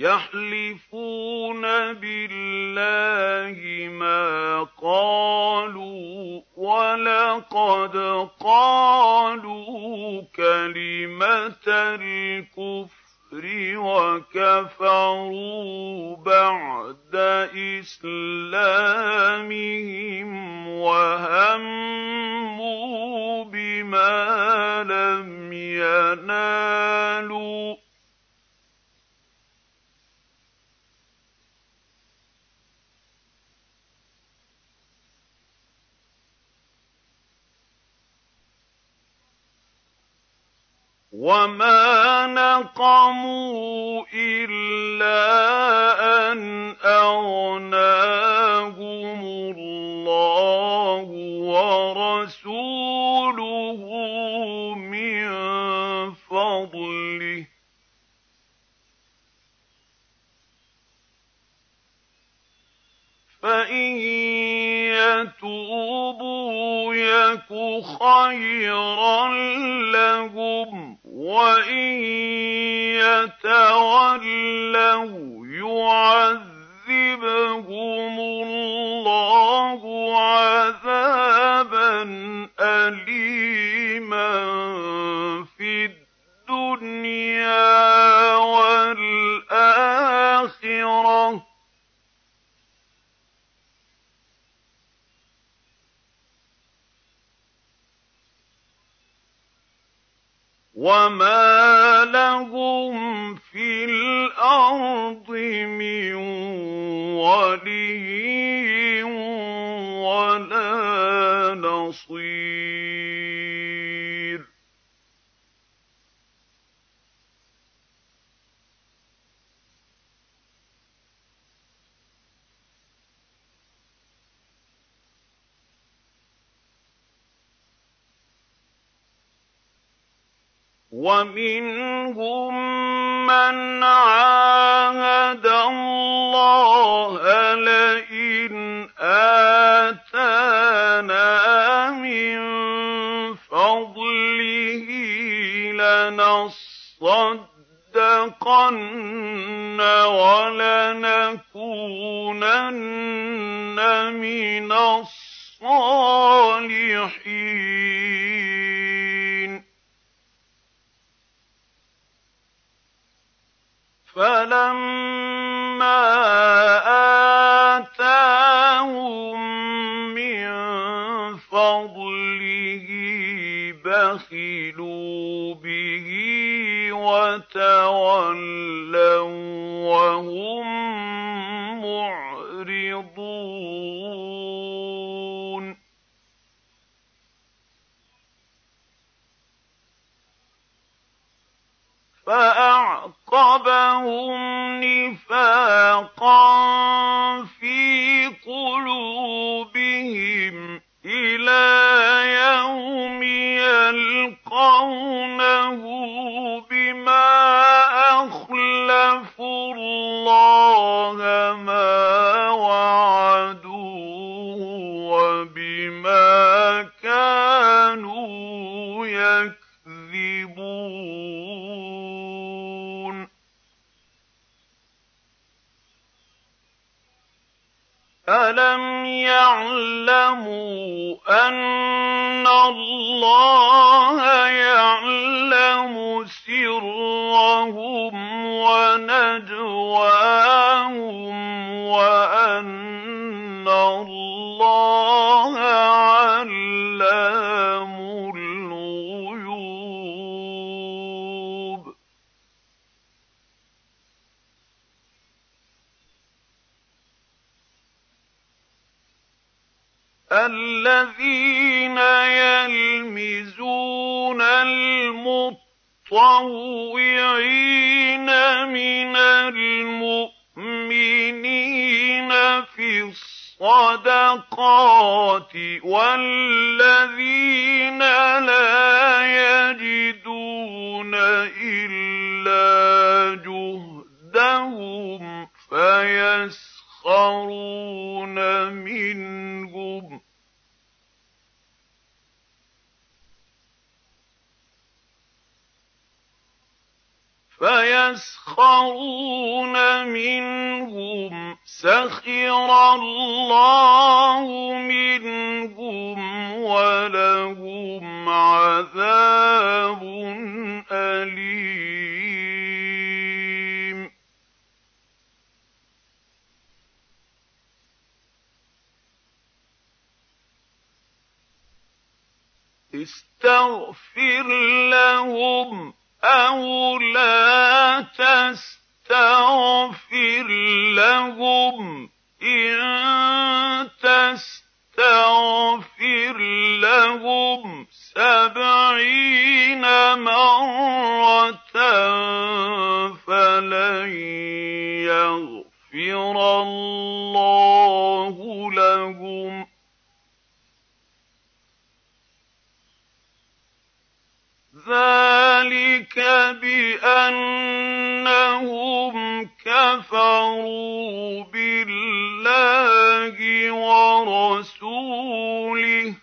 A: يَحْلِفُونَ بِاللَّهِ مَا قَالُوا وَلَقَدْ قَالُوا كَلِمَةَ الْكُفْرِ وَكَفَرُوا بَعْدَ إِسْلَامِهِمْ وَهَمُّوا وَمَا نَقَمُوا إِلَّا أَنْ أَغْنَاهُمُ اللَّهُ وَرَسُولُهُ مِنْ فَضْلِهِ ۚ فَإِن يَتُوبُوا يَكُ خَيْرًا لَّهُمْ وَإِن يَتَوَلَّوْا يُعَذِّبْهُمُ اللَّهُ عَذَابًا أَلِيمًا فِي الدُّنْيَا وَالْآخِرَةِ وَمَا لَهُمْ فِي الْأَرْضِ مِن وَلِيٍّ وَلَا نَصِيرٍ وَمِنْهُم مَّنْ عَاهَدَ اللَّهَ لَئِنْ آتَانَا مِن فَضْلِهِ لَنَصَّدَّقَنَّ وَلَنَكُونَنَّ مِنَ الصَّالِحِينَ فَلَمَّا آتَاهُم مِّن فَضْلِهِ بَخِلُوا بِهِ وَتَوَلَّوا وَّهُم مُّعْرِضُونَ فَأَعْرِضْ أَعْقَبَهُمْ نِفَاقًا فِي قُلُوبِهِمْ إِلَىٰ يَوْمِ يَلْقَوْنَهُ بِمَا أَخْلَفُوا اللَّهَ مَا وَعَدُوهُ أَلَمْ يَعْلَمُوا أَنَّ اللَّهَ يَعْلَمُ سِرَّهُمْ وَنَجْوَاهُمْ وَأَنَّ اللَّهَ الذين يلمزون المطوعين من المؤمنين في الصدقات والذين لا يجدون فَيَسْخَرُونَ مِنْهُمْ سَخِرَ اللَّهُ مِنْهُمْ وَلَهُمْ عَذَابٌ أَلِيمٌ اسْتَغْفِرْ لَهُمْ أَوْ لَا تَسْتَغْفِرْ لَهُمْ إِن تَسْتَغْفِرْ لَهُمْ سَبْعِينَ مَرَّةً فَلَن يَغْفِرَ اللَّهُ لَهُمْ ذلك بأنهم كفروا بالله ورسوله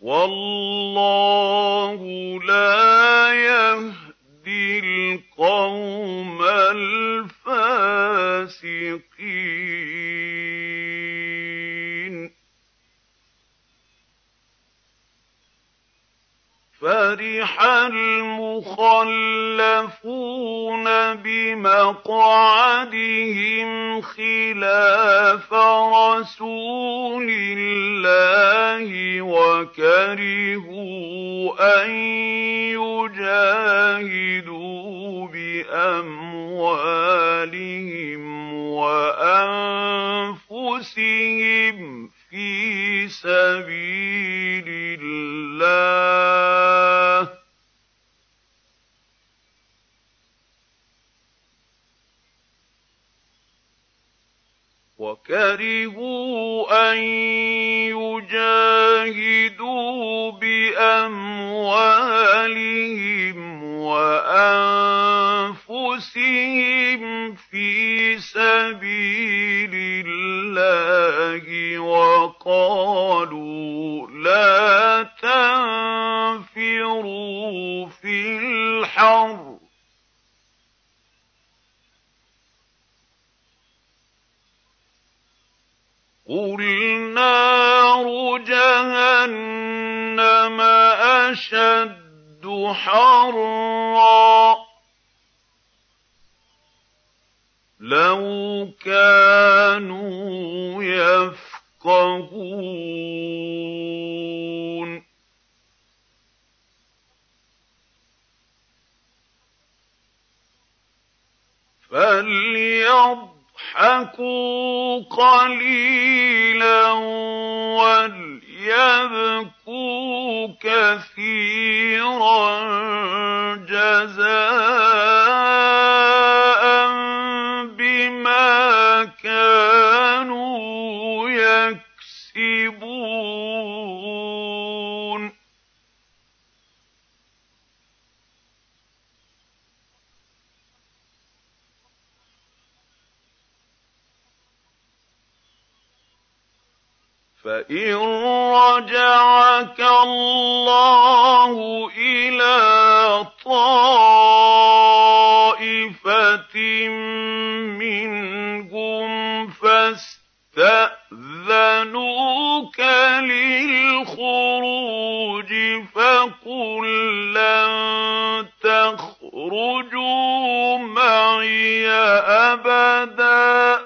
A: والله لا يهدي القوم الفاسقين فرح المخلفون بمقعدهم خلاف رسول الله وكرهوا أن يجاهدوا بأموالهم وأنفسهم في سبيل الله وكرهوا أن يجاهدوا بأموالهم وَأَنفُسِهِمْ فِي سَبِيلِ اللَّهِ وَقَالُوا لَا تَنفِرُوا فِي الْحَرِّ قُلْ نَارُ جَهَنَّمَ أَشَدُّ الْأَشَدُّ لَوْ كَانُوا يَفْقَهُونَ فَلْيَضْحَكُوا قَلِيلًا وَلْيَضْحَكُوا يبكوا كثيرا جزاء بما كانوا فإن رجعك الله إلى طائفة منهم فاستأذنوك للخروج فقل لن تخرجوا معي أبداً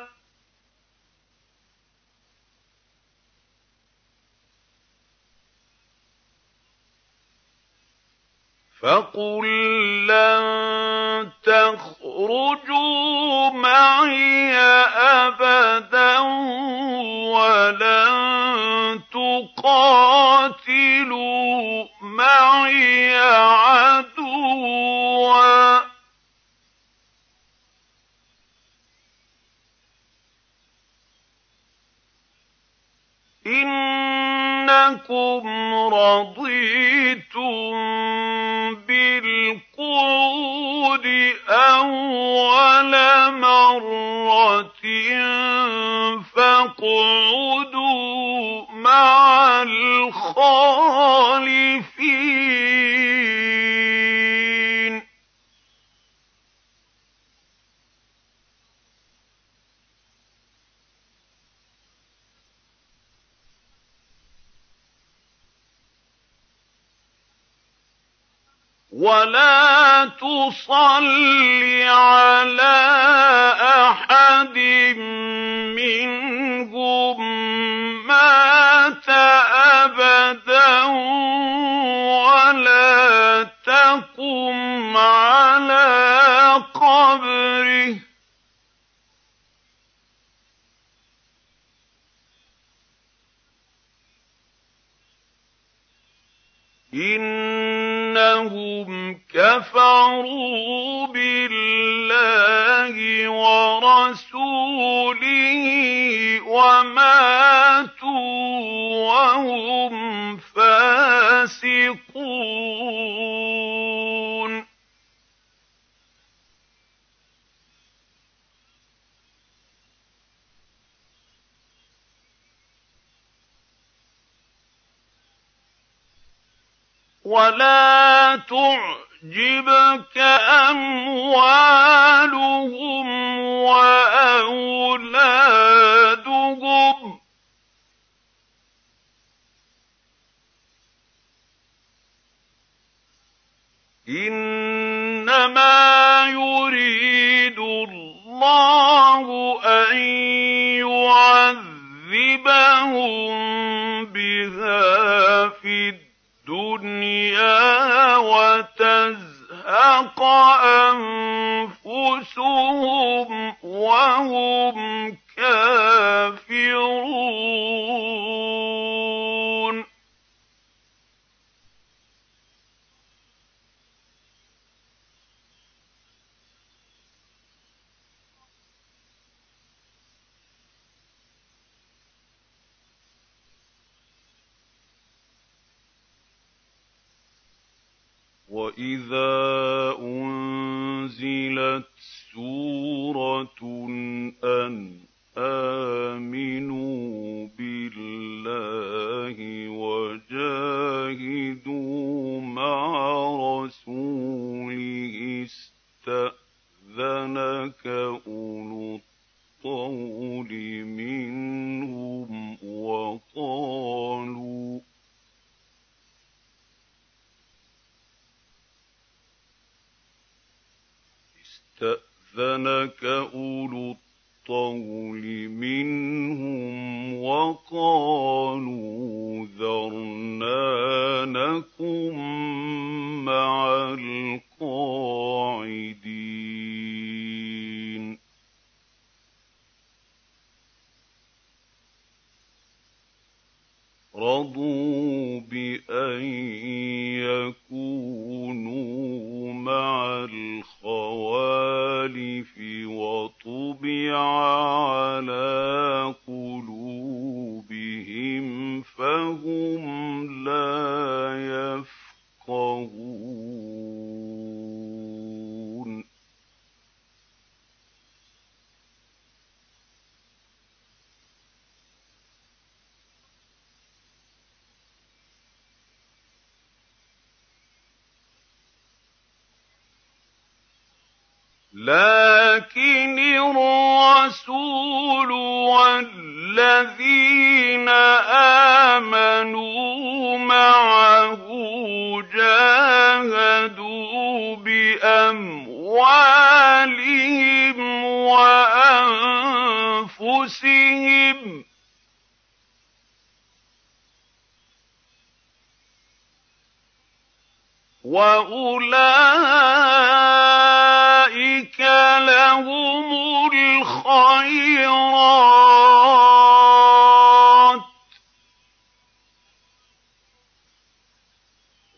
A: فَقُل لَّن تَخْرُجُوا مَعِي أَبَدًا وَلَن تُقَاتِلُوا مَعِي عَدُوًّا إِنَّ إنكم رضيتم بالقعود أول مرة فاقعدوا مع الخالفين ولا تصل على أحد منهم مات أبدا ولا تقم على قبره إن أَنَّهُمْ كَفَرُوا بِاللَّهِ وَرَسُولِهِ وَمَاتُوا وَهُمْ فَاسِقُونَ ولا تعجبك أموالهم وأولادهم إنما يريد الله أن يعذبهم بها في الدنيا الدُّنْيَا وَتَزْهَقَ أَنفُسُهُمْ وَهُمْ كَافِرُونَ وَإِذَا أُنْزِلَتْ سُورَةٌ أَنْ آمِنُوا بِاللَّهِ وَجَاهِدُوا مَعَ رَسُولِهِ اسْتَأْذَنَكَ أُولُو الطَّوْلِ مِنْهُمْ وَقَالُوا اسْتَأْذَنَكَ أُولُو الطَّوْلِ مِنْهُمْ وَقَالُوا ذَرْنَا مَّعَ الْقَاعِدِينَ رَضُوا بِأَن يَكُونُوا الخالف وطبع على قلوبهم فهم لا يفقهون لكن الرسول والذين آمنوا معه جاهدوا بأموالهم وأنفسهم وأولئك لَهُمُ الْخَيْرَاتُ ۖ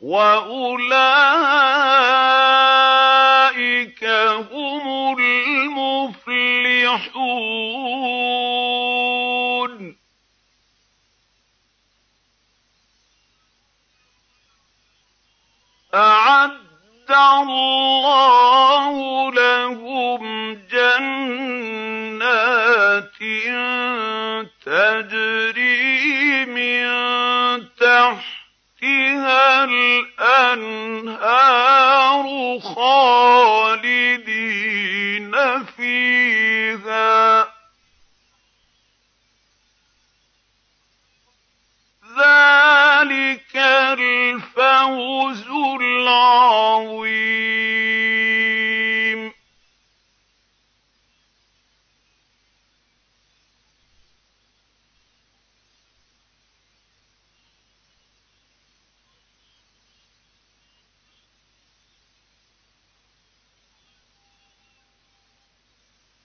A: وَأُولَٰئِكَ هُمُ الْمُفْلِحُونَ اللَّهُ لَهُمْ جَنَّاتٍ تَجْرِي مِن تَحْتِهَا الْأَنْهَارُ خَالِدِينَ فِيهَا ۚ ذَٰلِكَ ذلك الفوز العظيم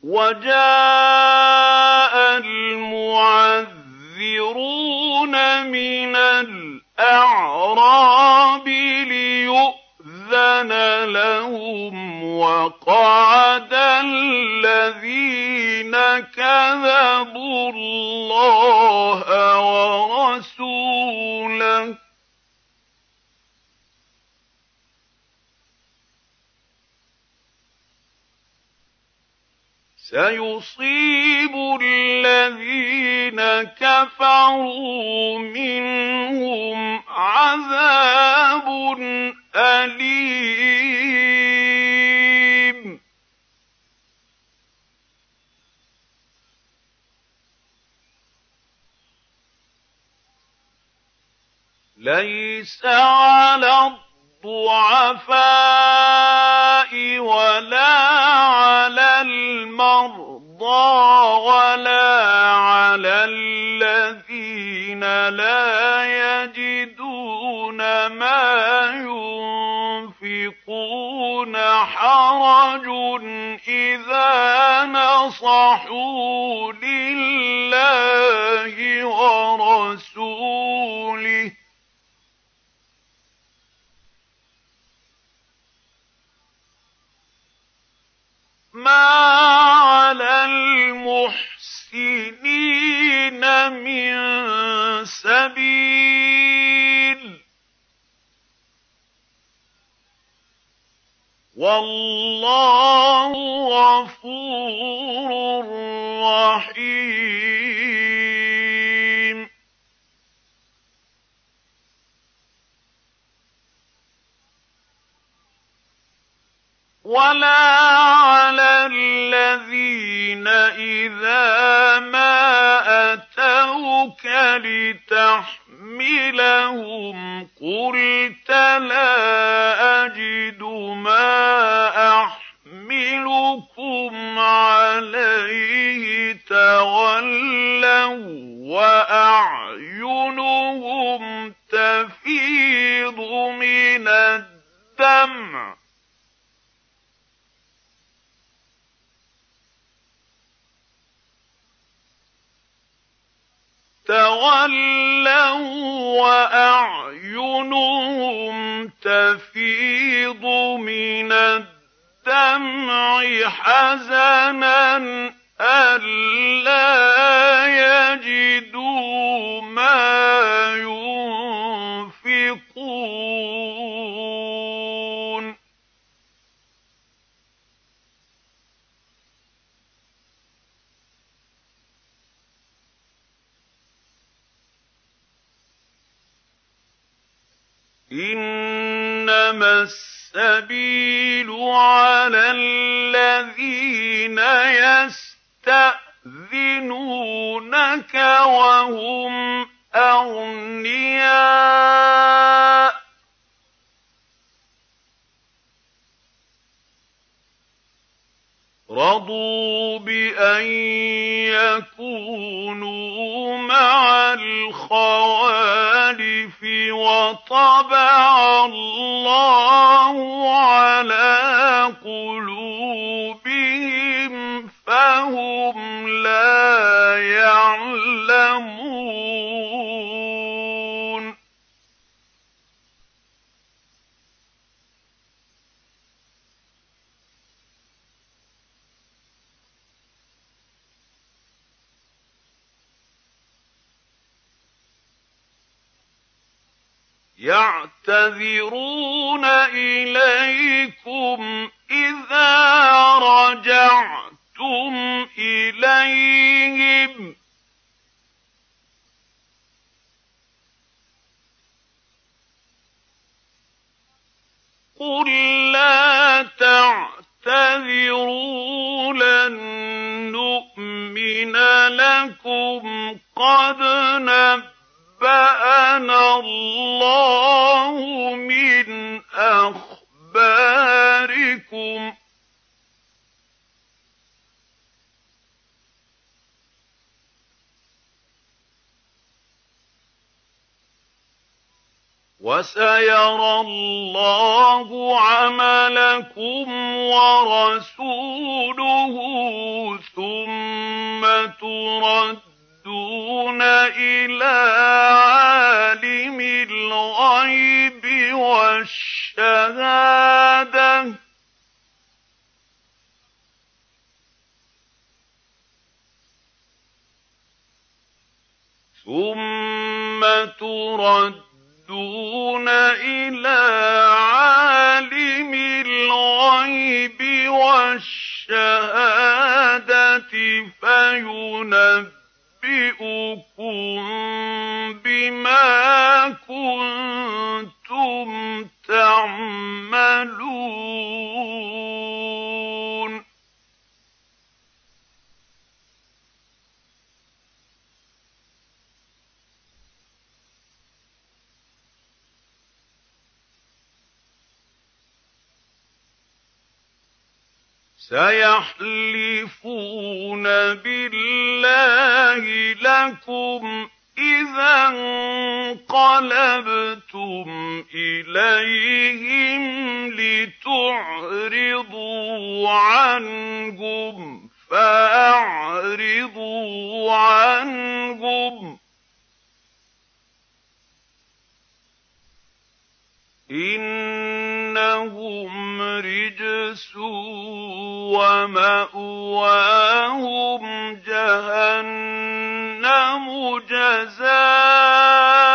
A: وجاء المعذ يُنذِرُونَ مِنَ الْأَعْرَابِ لِيُؤْذَنَ لَهُمْ وَقَعَدَ الَّذِينَ كَذَبُوا اللَّهَ وَرَسُولَهُ سيصيب الذين كفروا منهم عذاب أليم ليس على الضعفاء ولا على المرضى ولا على الذين لا يجدون ما ينفقون حرج إذا نصحوا لله وَاللَّهُ غَفُورٌ رَّحِيمٌ وَلَا عَلَى الَّذِينَ إِذَا مَا أَتَوْكَ لِتَحْمِلَهُمْ حزنا ألا يجدوا ما ينفقون إنما السبيل على الَّذِينَ يَسْتَأْذِنُونَكَ وَهُمْ أَغْنِيَاءُ رَضُوا بِأَن يَكُونُوا مَعَ الْخَوَالِفِ وَطَبَعَ اللَّهُ عَلَىٰ قُلُوبِهِمْ فهم لا يعلمون يعتذرون إليكم إذا رجعت أَحْسَنتُمْ إِلَيْهِمْ قُل لَّا تَعْتَذِرُوا لَن نُّؤْمِنَ لَكُمْ قَدْ نَبَّأَنَا اللَّهُ مِنْ أَخْبَارِكُمْ وَسَيَرَى اللَّهُ عَمَلَكُمْ وَرَسُولُهُ ثُمَّ تُرَدُّونَ إِلَى عَالِمِ الْغَيْبِ وَالشَّهَادَةِ ثُمَّ تُرَدُّونَ يردون إلى عالم الغيب والشهادة فينبئكم بما كنتم تعملون سيحلفون بالله لكم إذا انقلبتم إليهم لتعرضوا عنهم فأعرضوا عنهم إِنَّهُمْ رِجْسٌ وَمَأْوَاهُمْ جَهَنَّمُ جَزَاءً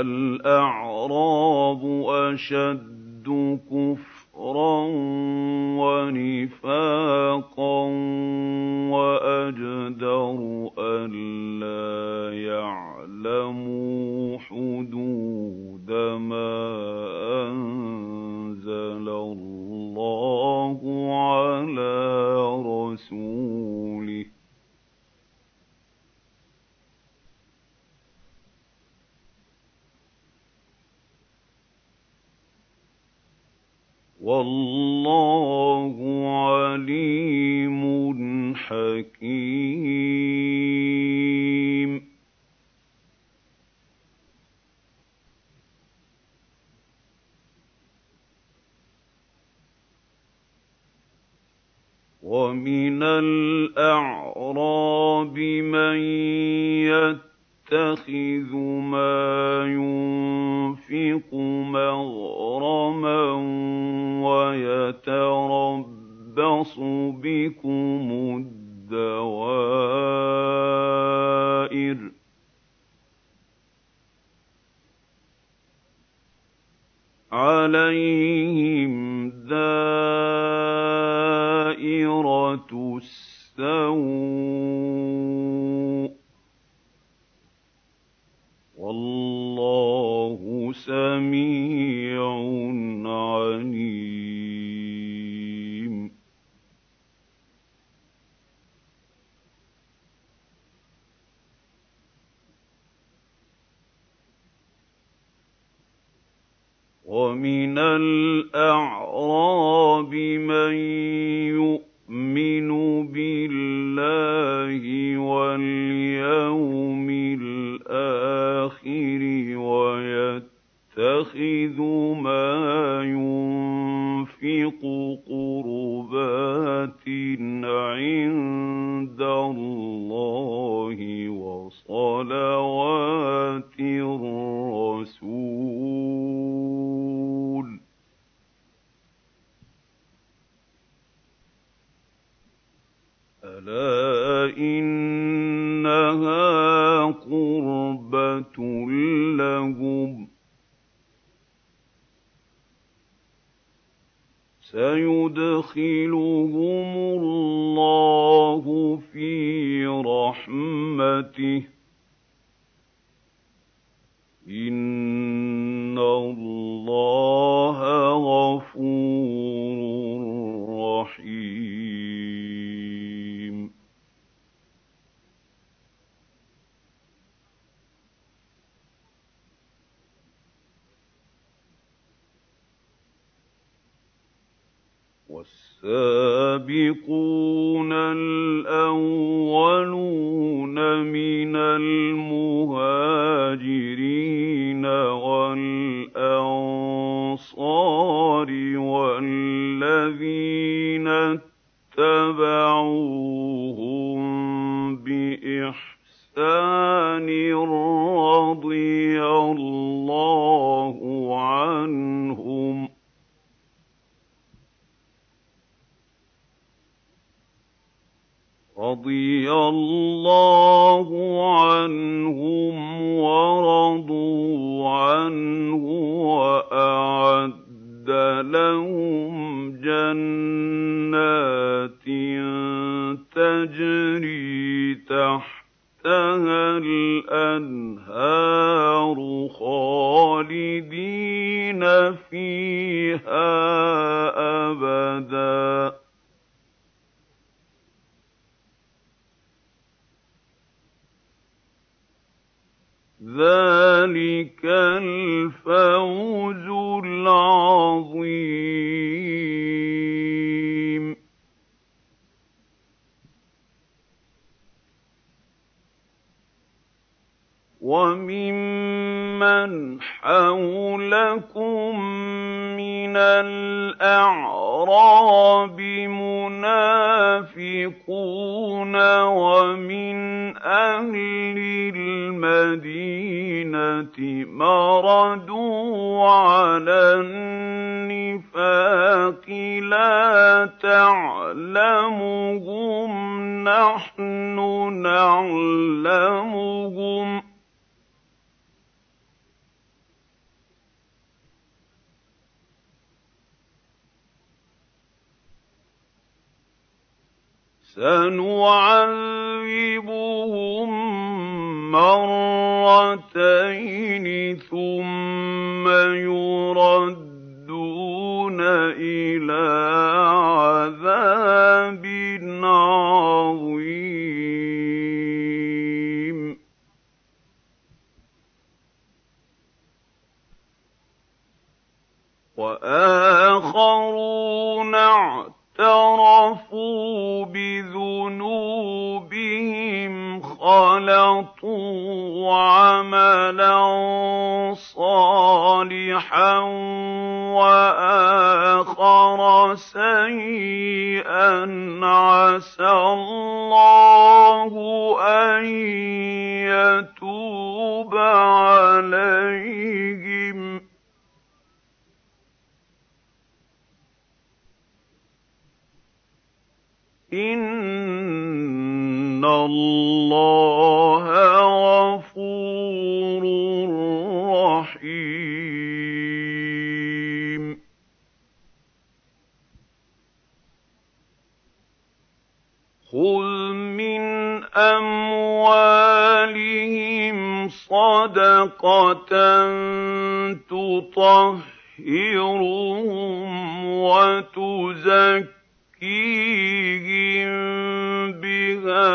A: الأعراب أشد كفرا ونفاقا وأجدر ألا يعلموا حدود ما أنزل الله على رسوله وَاللَّهُ عَلِيمٌ حَكِيمٌ وَمِنَ الْأَعْرَابِ مَن يَتَّبِعُ يَتَّخِذُ مَا يُنفِقُ مَغْرَمًا وَيَتَرَبَّصُ بِكُمُ الدَّوَائِرَ ۚ عَلَيْهِمْ دَائِرَةُ السَّوْءِ وَاللَّهُ سَمِيعٌ عَلِيمٌ وَمِنَ الْأَعْرَابِ مَن يُؤْمِنُ بِاللَّهِ وَالْيَوْمِ الْآخِرِ وَيَتَّخِذُ مَا يُنفِقُ قُرُبَاتٍ عِندَ اللَّهِ وَصَلَوَاتِ خُذْ مِنْ أَمْوَالِهِمْ صَدَقَةً تُطَهِّرُهُمْ وَتُزَكِّيهِمْ بِهَا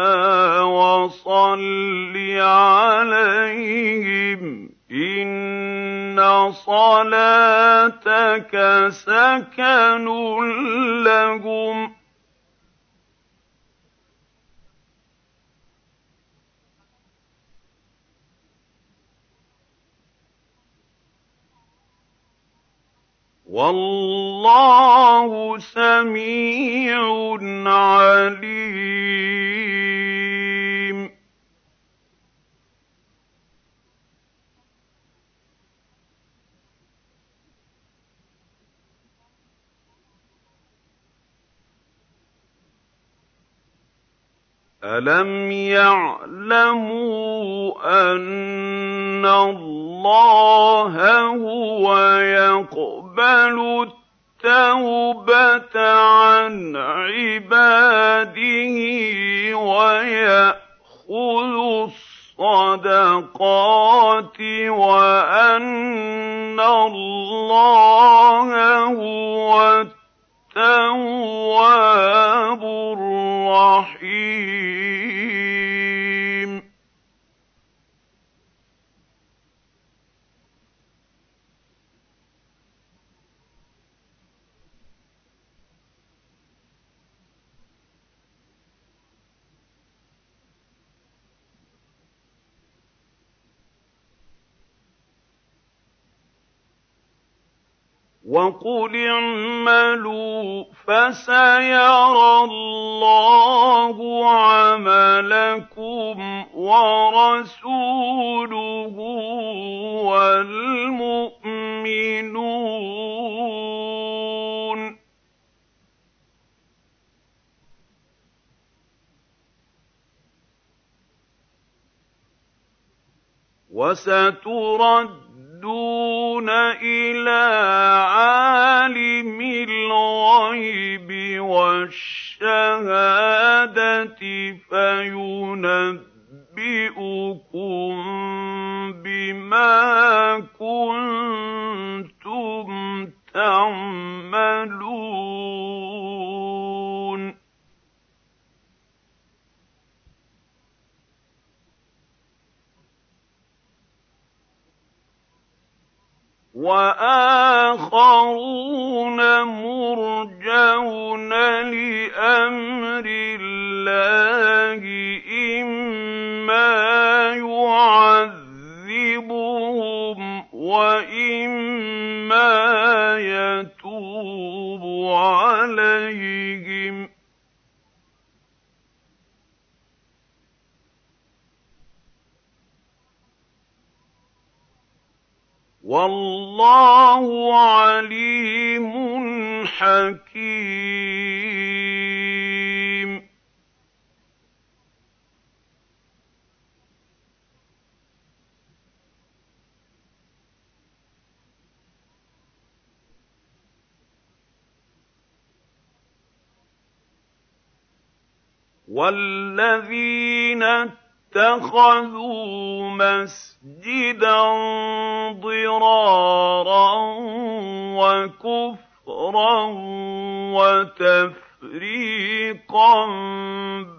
A: وَصَلِّ عَلَيْهِمْ إِنَّ صَلَاتَكَ سَكَنٌ لَّهُمْ وَاللَّهُ سَمِيعٌ عَلِيمٌ أَلَمْ يَعْلَمُوا أَنَّ اللَّهَ هُوَ يَقْبَلُ التَّوْبَةَ عَنْ عِبَادِهِ وَيَأْخُذُ الصَّدَقَاتِ وَأَنَّ اللَّهَ هُوَ التَّوَّابُ الرَّحِيمُ وَقُلِ اعْمَلُوا فَسَيَرَى اللَّهُ عَمَلَكُمْ وَرَسُولُهُ وَالْمُؤْمِنُونَ وَسَتُرَدُّ يردون إلى عالم الغيب والشهادة فينبئكم بما كنتم تعملون وَآخَرُونَ مُرْجَوْنَ لِأَمْرِ اللَّهِ إِمَّا يُعَذِّبُهُمْ وَإِمَّا يَتُوبُ عَلَيْهِمْ وَاللَّهُ عَلِيمٌ حَكِيمٌ وَالَّذِينَ اتَّخَذُوا مَسْجِدًا ضِرَارًا وَكُفْرًا وَتَفْرِيقًا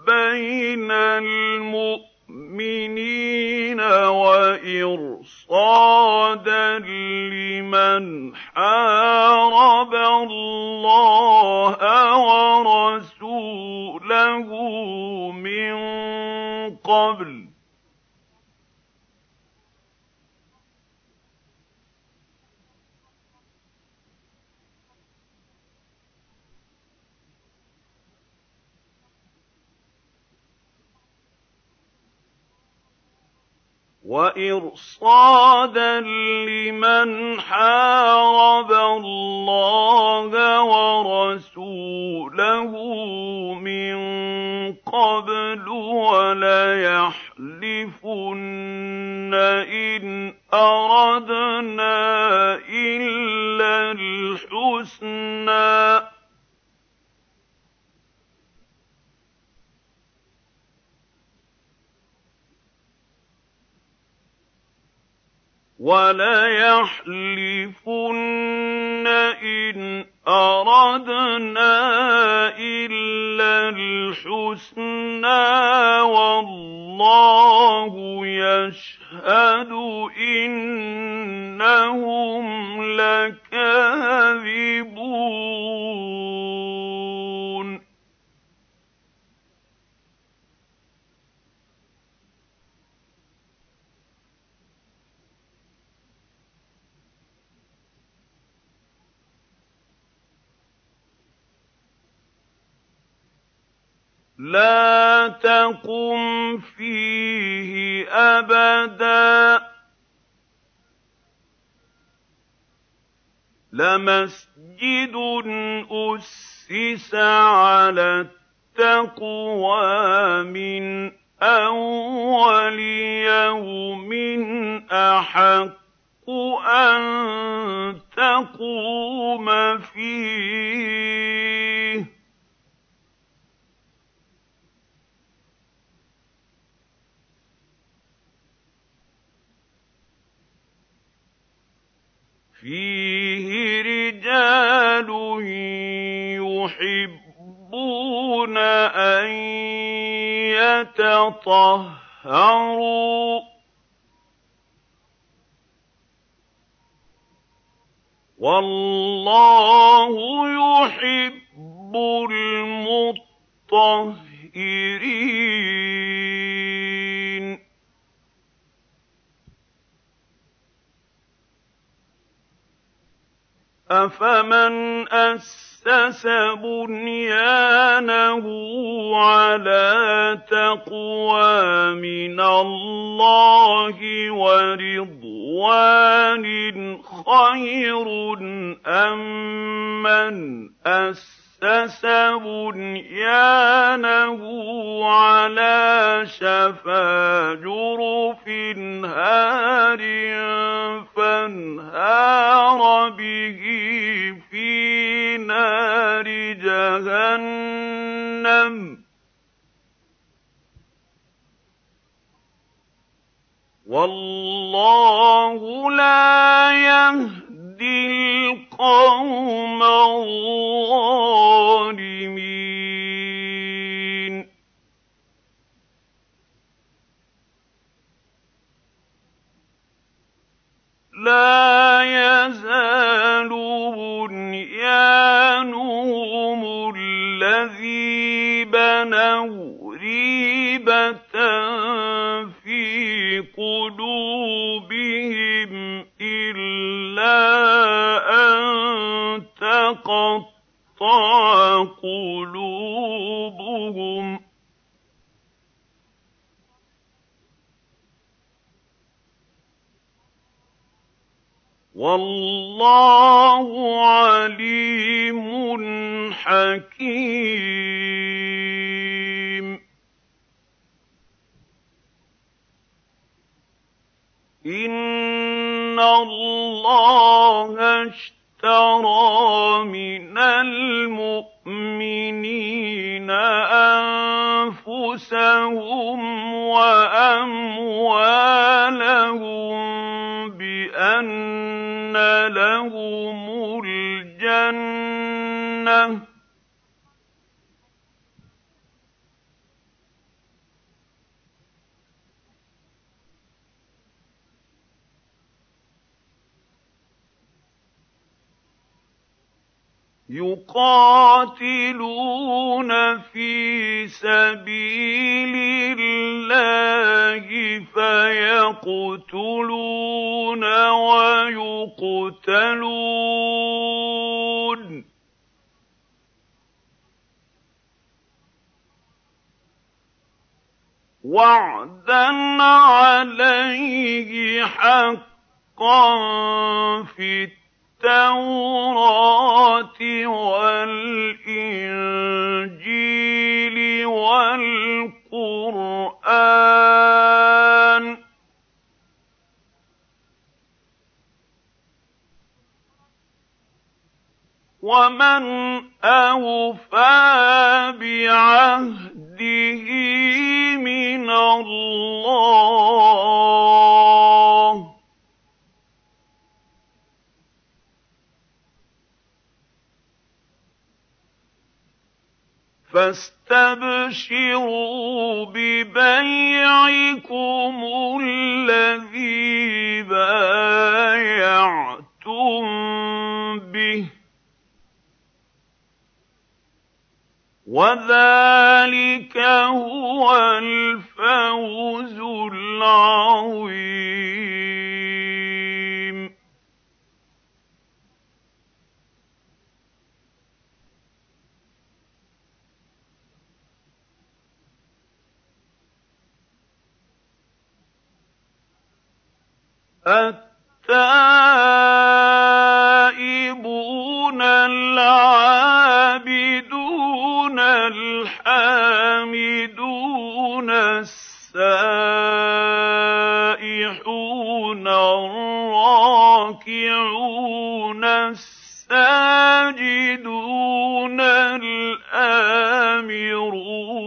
A: بَيْنَ الْمُؤْمِنِينَ وَإِرْصَادًا لِمَنْ حَارَبَ اللَّهَ وَرَسُولَهُ وإرصادا لمن حارب الله ورسوله من قبل وليحلفن إن أردنا إلا الحسنى وَلَيَحْلِفُنَّ إِنْ أَرَدْنَا إِلَّا الْحُسْنَىٰ ۖ وَاللَّهُ يَشْهَدُ إِنَّهُمْ لَكَاذِبُونَ لَا تَقُمْ فِيهِ أَبَدًا لَمَسْجِدٌ أُسِّسَ عَلَى التَّقْوَى مِنْ أَوَّلِ يَوْمٍ أَحَقُّ أَن تَقُومَ فِيهِ فيه رجال يحبون أن يتطهروا والله يحب المطهرين أَفَمَنْ أَسَّسَ بُنْيَانَهُ عَلَىٰ تَقْوَىٰ مِنَ اللَّهِ وَرِضْوَانٍ خَيْرٌ أَم مَّنْ أَسَّسَ أَسَّسَ بُنْيَانَهُ عَلَىٰ شَفَا جُرُفٍ هَارٍ فَانْهَارَ بِهِ فِي نَارِ جَهَنَّمَ ۗ وَاللَّهُ لَا يَهْدِي القوم الظالمين لا يزال بنيانهم الذي بنوا ريبة في قلوبهم إِلَّا أَن تَقَطَّعَ قُلُوبُهُمْ ۗ وَاللَّهُ عَلِيمٌ حَكِيمٌ إِنَّ اللَّهَ اشْتَرَىٰ مِنَ الْمُؤْمِنِينَ أَنفُسَهُمْ وَأَمْوَالَهُم بِأَنَّ لَهُمُ الْجَنَّةَ يُقَاتِلُونَ فِي سَبِيلِ اللَّهِ فَيَقْتُلُونَ وَيُقْتَلُونَ وَعْدًا عَلَيْهِ حَقًّا فِي التوراة والإنجيل والقرآن ومن أوفى بعهده من الله فاستبشروا ببيعكم الذي بايعتم به وذلك هو الفوز العظيم التائبون العابدون الحامدون السائحون الراكعون الساجدون الآمرون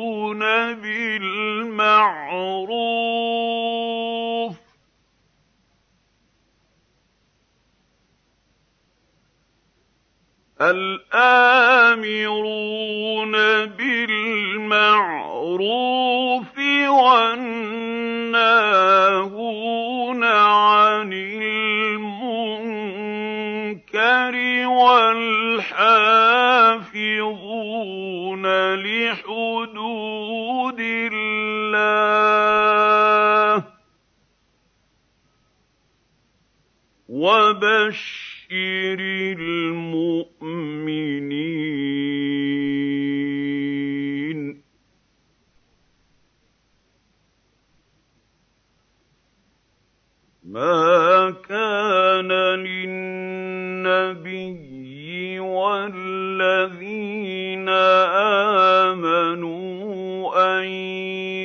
A: الْآمِرُونَ بِالْمَعْرُوفِ وَالنَّاهُونَ عَنِ الْمُنكَرِ وَالْحَافِظُونَ لِحُدُودِ اللَّهِ ۗ وَبَشِّرِ وبشر المؤمنين ما كان للنبي والذين آمنوا أن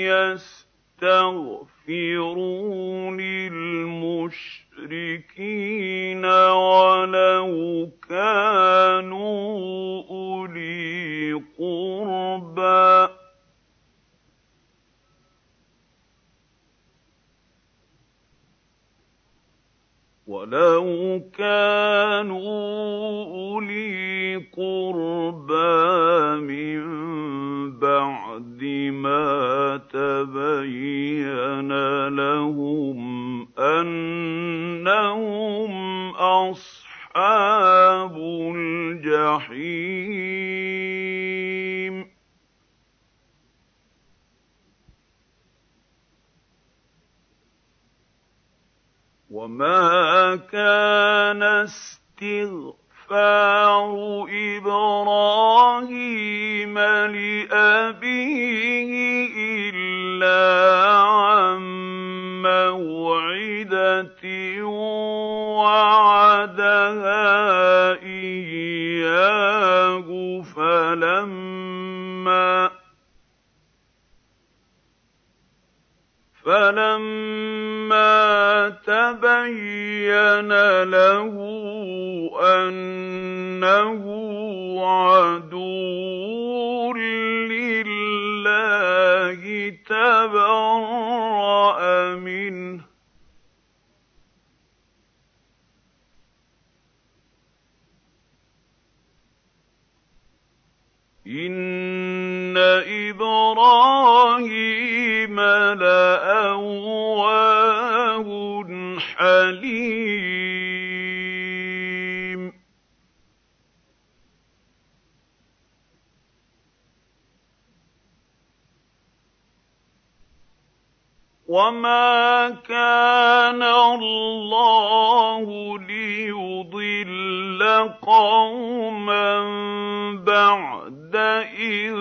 A: يستغفروا للمشركين الْمُشْرِكِينَ وَلَوْ كَانُوا أُولِي قُرْبَىٰ وَلَوْ كَانُوا أُولِي قُرْبَىٰ مِن بَعْدِ مَا تَبَيَّنَ لَهُمْ أَنَّهُمْ أَصْحَابُ الْجَحِيمِ وما كان استغفار ابراهيم لابيه الا عن موعده وعدها اياه فلما فَلَمَّا تَبَيَّنَ لَهُ أَنَّهُ عَدُوٌّ لِّلَّهِ تَبَرَّأَ مِنْهُ ۚ إِنَّ إِبْرَاهِيمَ لَأَوَّاهٌ حَلِيمٌ وَمَا كَانَ اللَّهُ لِيُضِلَّ قَوْمًا بَعْدَ إِذْ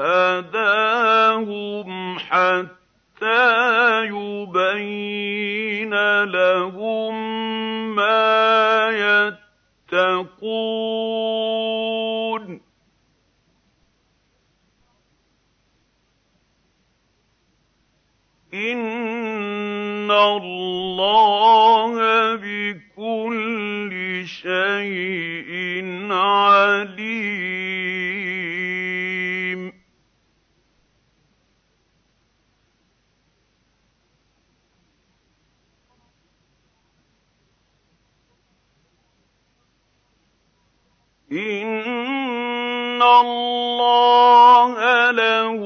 A: هَدَاهُمْ حَتَّىٰ يُبَيِّنَ لَهُم مَّا يَتَّقُونَ إِنَّ اللَّهَ بِكُلِّ شَيْءٍ عَلِيمٌ إِنَّ اللَّهَ لَهُ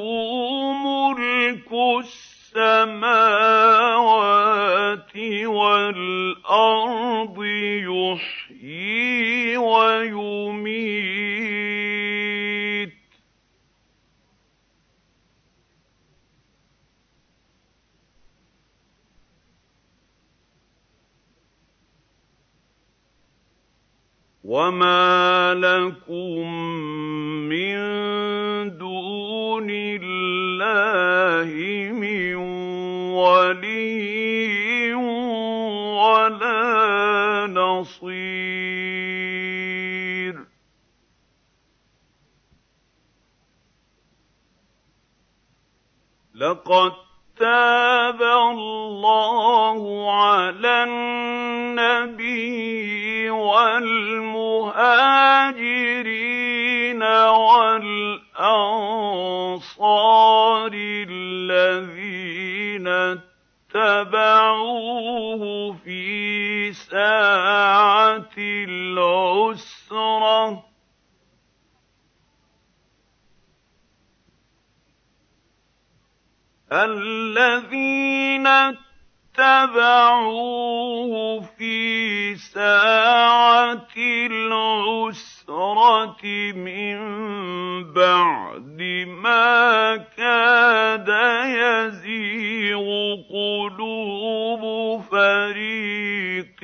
A: مُلْكُ السَّمَاوَاتِ وَالْأَرْضِ يُحْيِي وَيُمِيتُ وَمَا لَكُم مِّن دُونِ اللَّهِ مِن وَلِيٍّ وَلَا نَصِيرٍ لَقَد تَّابَ اللَّهُ عَلَى النَّبِيِّ وَالْمُهَاجِرِينَ وَالْأَنصَارِ الَّذِينَ اتَّبَعُوهُ فِي سَاعَةِ الْعُسْرَةِ الَّذِينَ اتَّبَعُوهُ فِي سَاعَةِ الْعُسْرَةِ مِن بَعْدِ مَا كَادَ يَزِيغُ قُلُوبُ فَرِيقٍ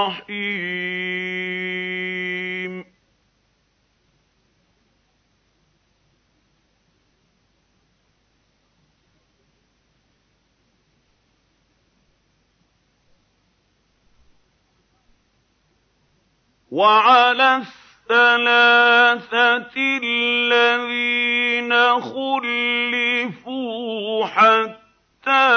A: رحيم وعلى الثلاثة الذين خلفوا حتى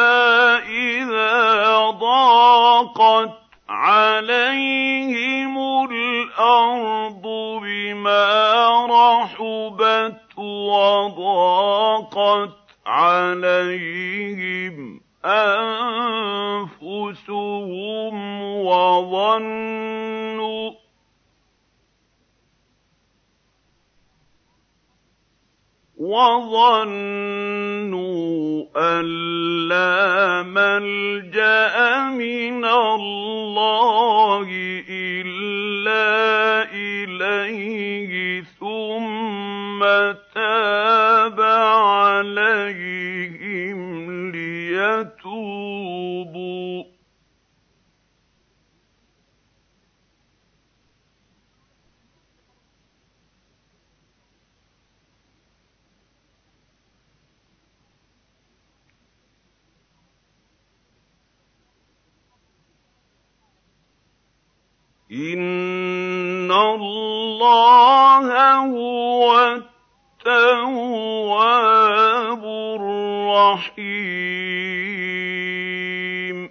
A: إذا ضاقت عَلَيْهِمُ الْأَرْضُ بِمَا رَحُبَتْ وَضَاقَتْ عَلَيْهِمْ أَنفُسُهُمْ وَظَنُّوا وَظَنُّوا أَن لَّا مَلْجَأَ مِنَ اللَّهِ إِلَّا إِلَيْهِ ثُمَّ تَابَ عليه إِنَّ اللَّهَ هُوَ التَّوَّابُ الرَّحِيمُ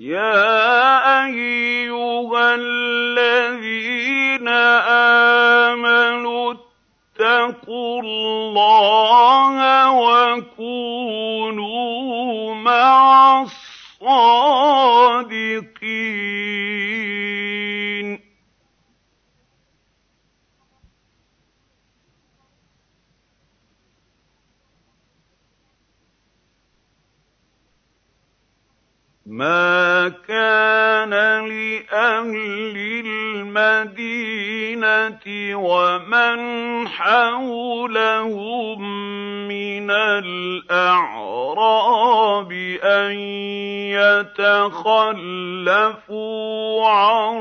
A: يَا أَيُّهَا الَّذِينَ آمَنُوا فاتقوا الله وكونوا مع الصادقين مَا كَانَ لِأَهْلِ الْمَدِينَةِ وَمَنْ حَوْلَهُم مِّنَ الْأَعْرَابِ أَن يَتَخَلَّفُوا عَن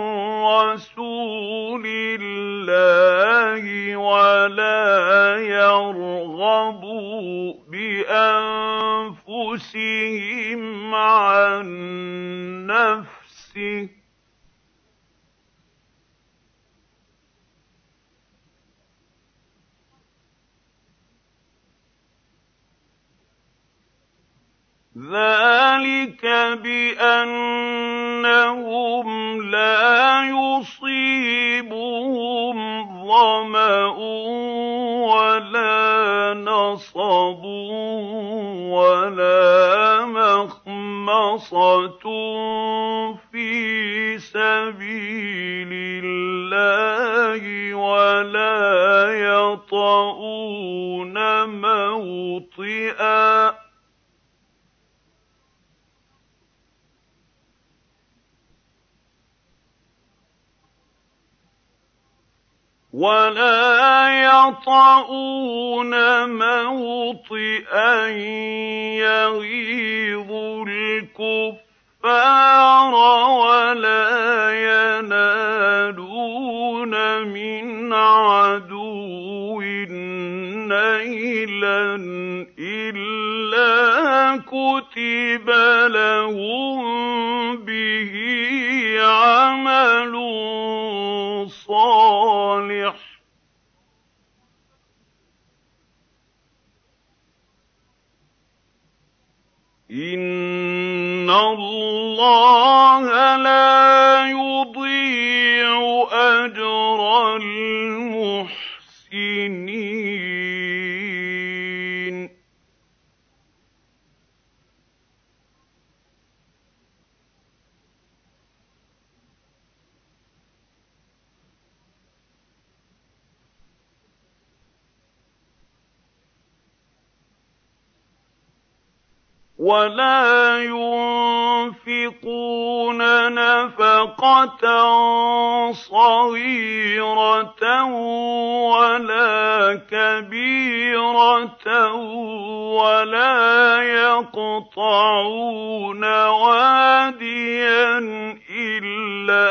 A: رَّسُولِ اللَّهِ وَلَا يَرْغَبُوا بِأَنفُسِهِمْ عَن نفسه ذَٰلِكَ بِأَنَّهُمْ لَا يُصِيبُهُمْ ظَمَأٌ وَلَا نَصَبٌ وَلَا مَخْمَصَةٌ فِي سَبِيلِ اللَّهِ وَلَا يَطَئُونَ مَوْطِئًا وَلَا يطعون مَوْطِئًا يَغِيظُ الْكُفَّارَ وَلَا يَنَالُونَ مِنْ عَدُوٍّ نَيْلًا إِلَّا كُتِبَ لَهُم بِهِ عَمَلٌ صَالِحٌ ۚ إِنَّ اللَّهَ لَا يُضِيعُ أَجْرَ الْمُحْسِنِينَ وَلَا يُنفِقُونَ نَفَقَةً صَغِيرَةً وَلَا كَبِيرَةً وَلَا يَقْطَعُونَ وَادِيًا إِلَّا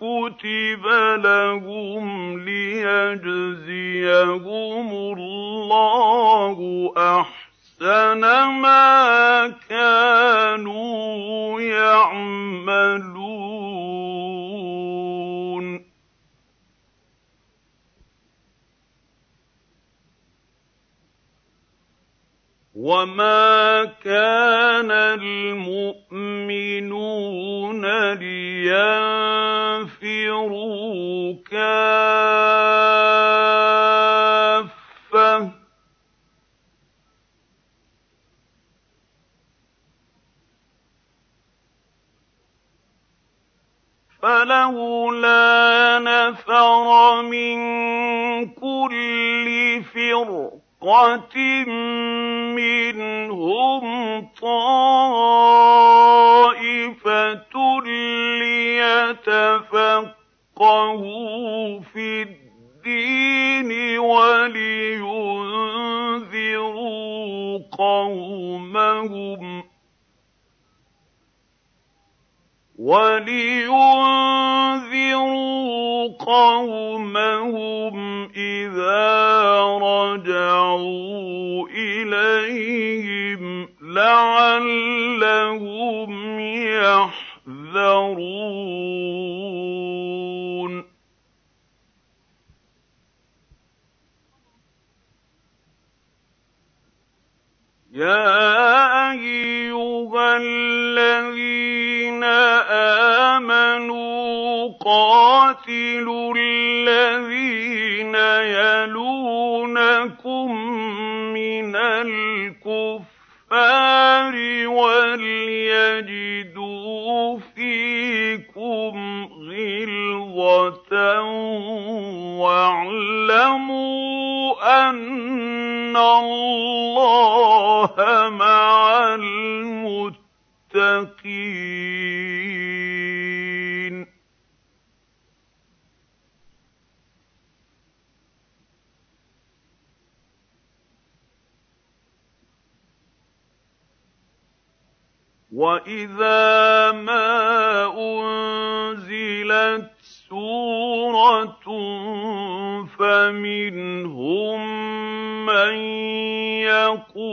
A: كُتِبَ لَهُمْ لِيَجْزِيَهُمُ اللَّهُ أَحْسَنَ أَحْسَنَ مَا كَانُوا يَعْمَلُونَ وَمَا كَانَ الْمُؤْمِنُونَ لِيَنفِرُوا كَافِرِينَ فلولا نفر من كل فرقة منهم طائفة ليتفقهوا في الدين ولينذروا قومهم وَلِيُنذِرُوا قَوْمَهُمْ إِذَا رَجَعُوا إِلَيْهِمْ لَعَلَّهُمْ يَحْذَرُونَ يَا أَيُّهَا الَّذِينَ آمَنُوا قَاتِلُوا الَّذِينَ يَلُونَكُم مِّنَ الْكُفَّارِ الْكُفَّارِ وَلْيَجِدُوا فِيكُمْ غِلْظَةً وَاعْلَمُوا أَنَّ اللَّهَ مَعَ الْمُتَّقِينَ وَإِذَا مَا أُنزِلَتْ سُورَةٌ فَمِنْهُم مَّن يَقُولُ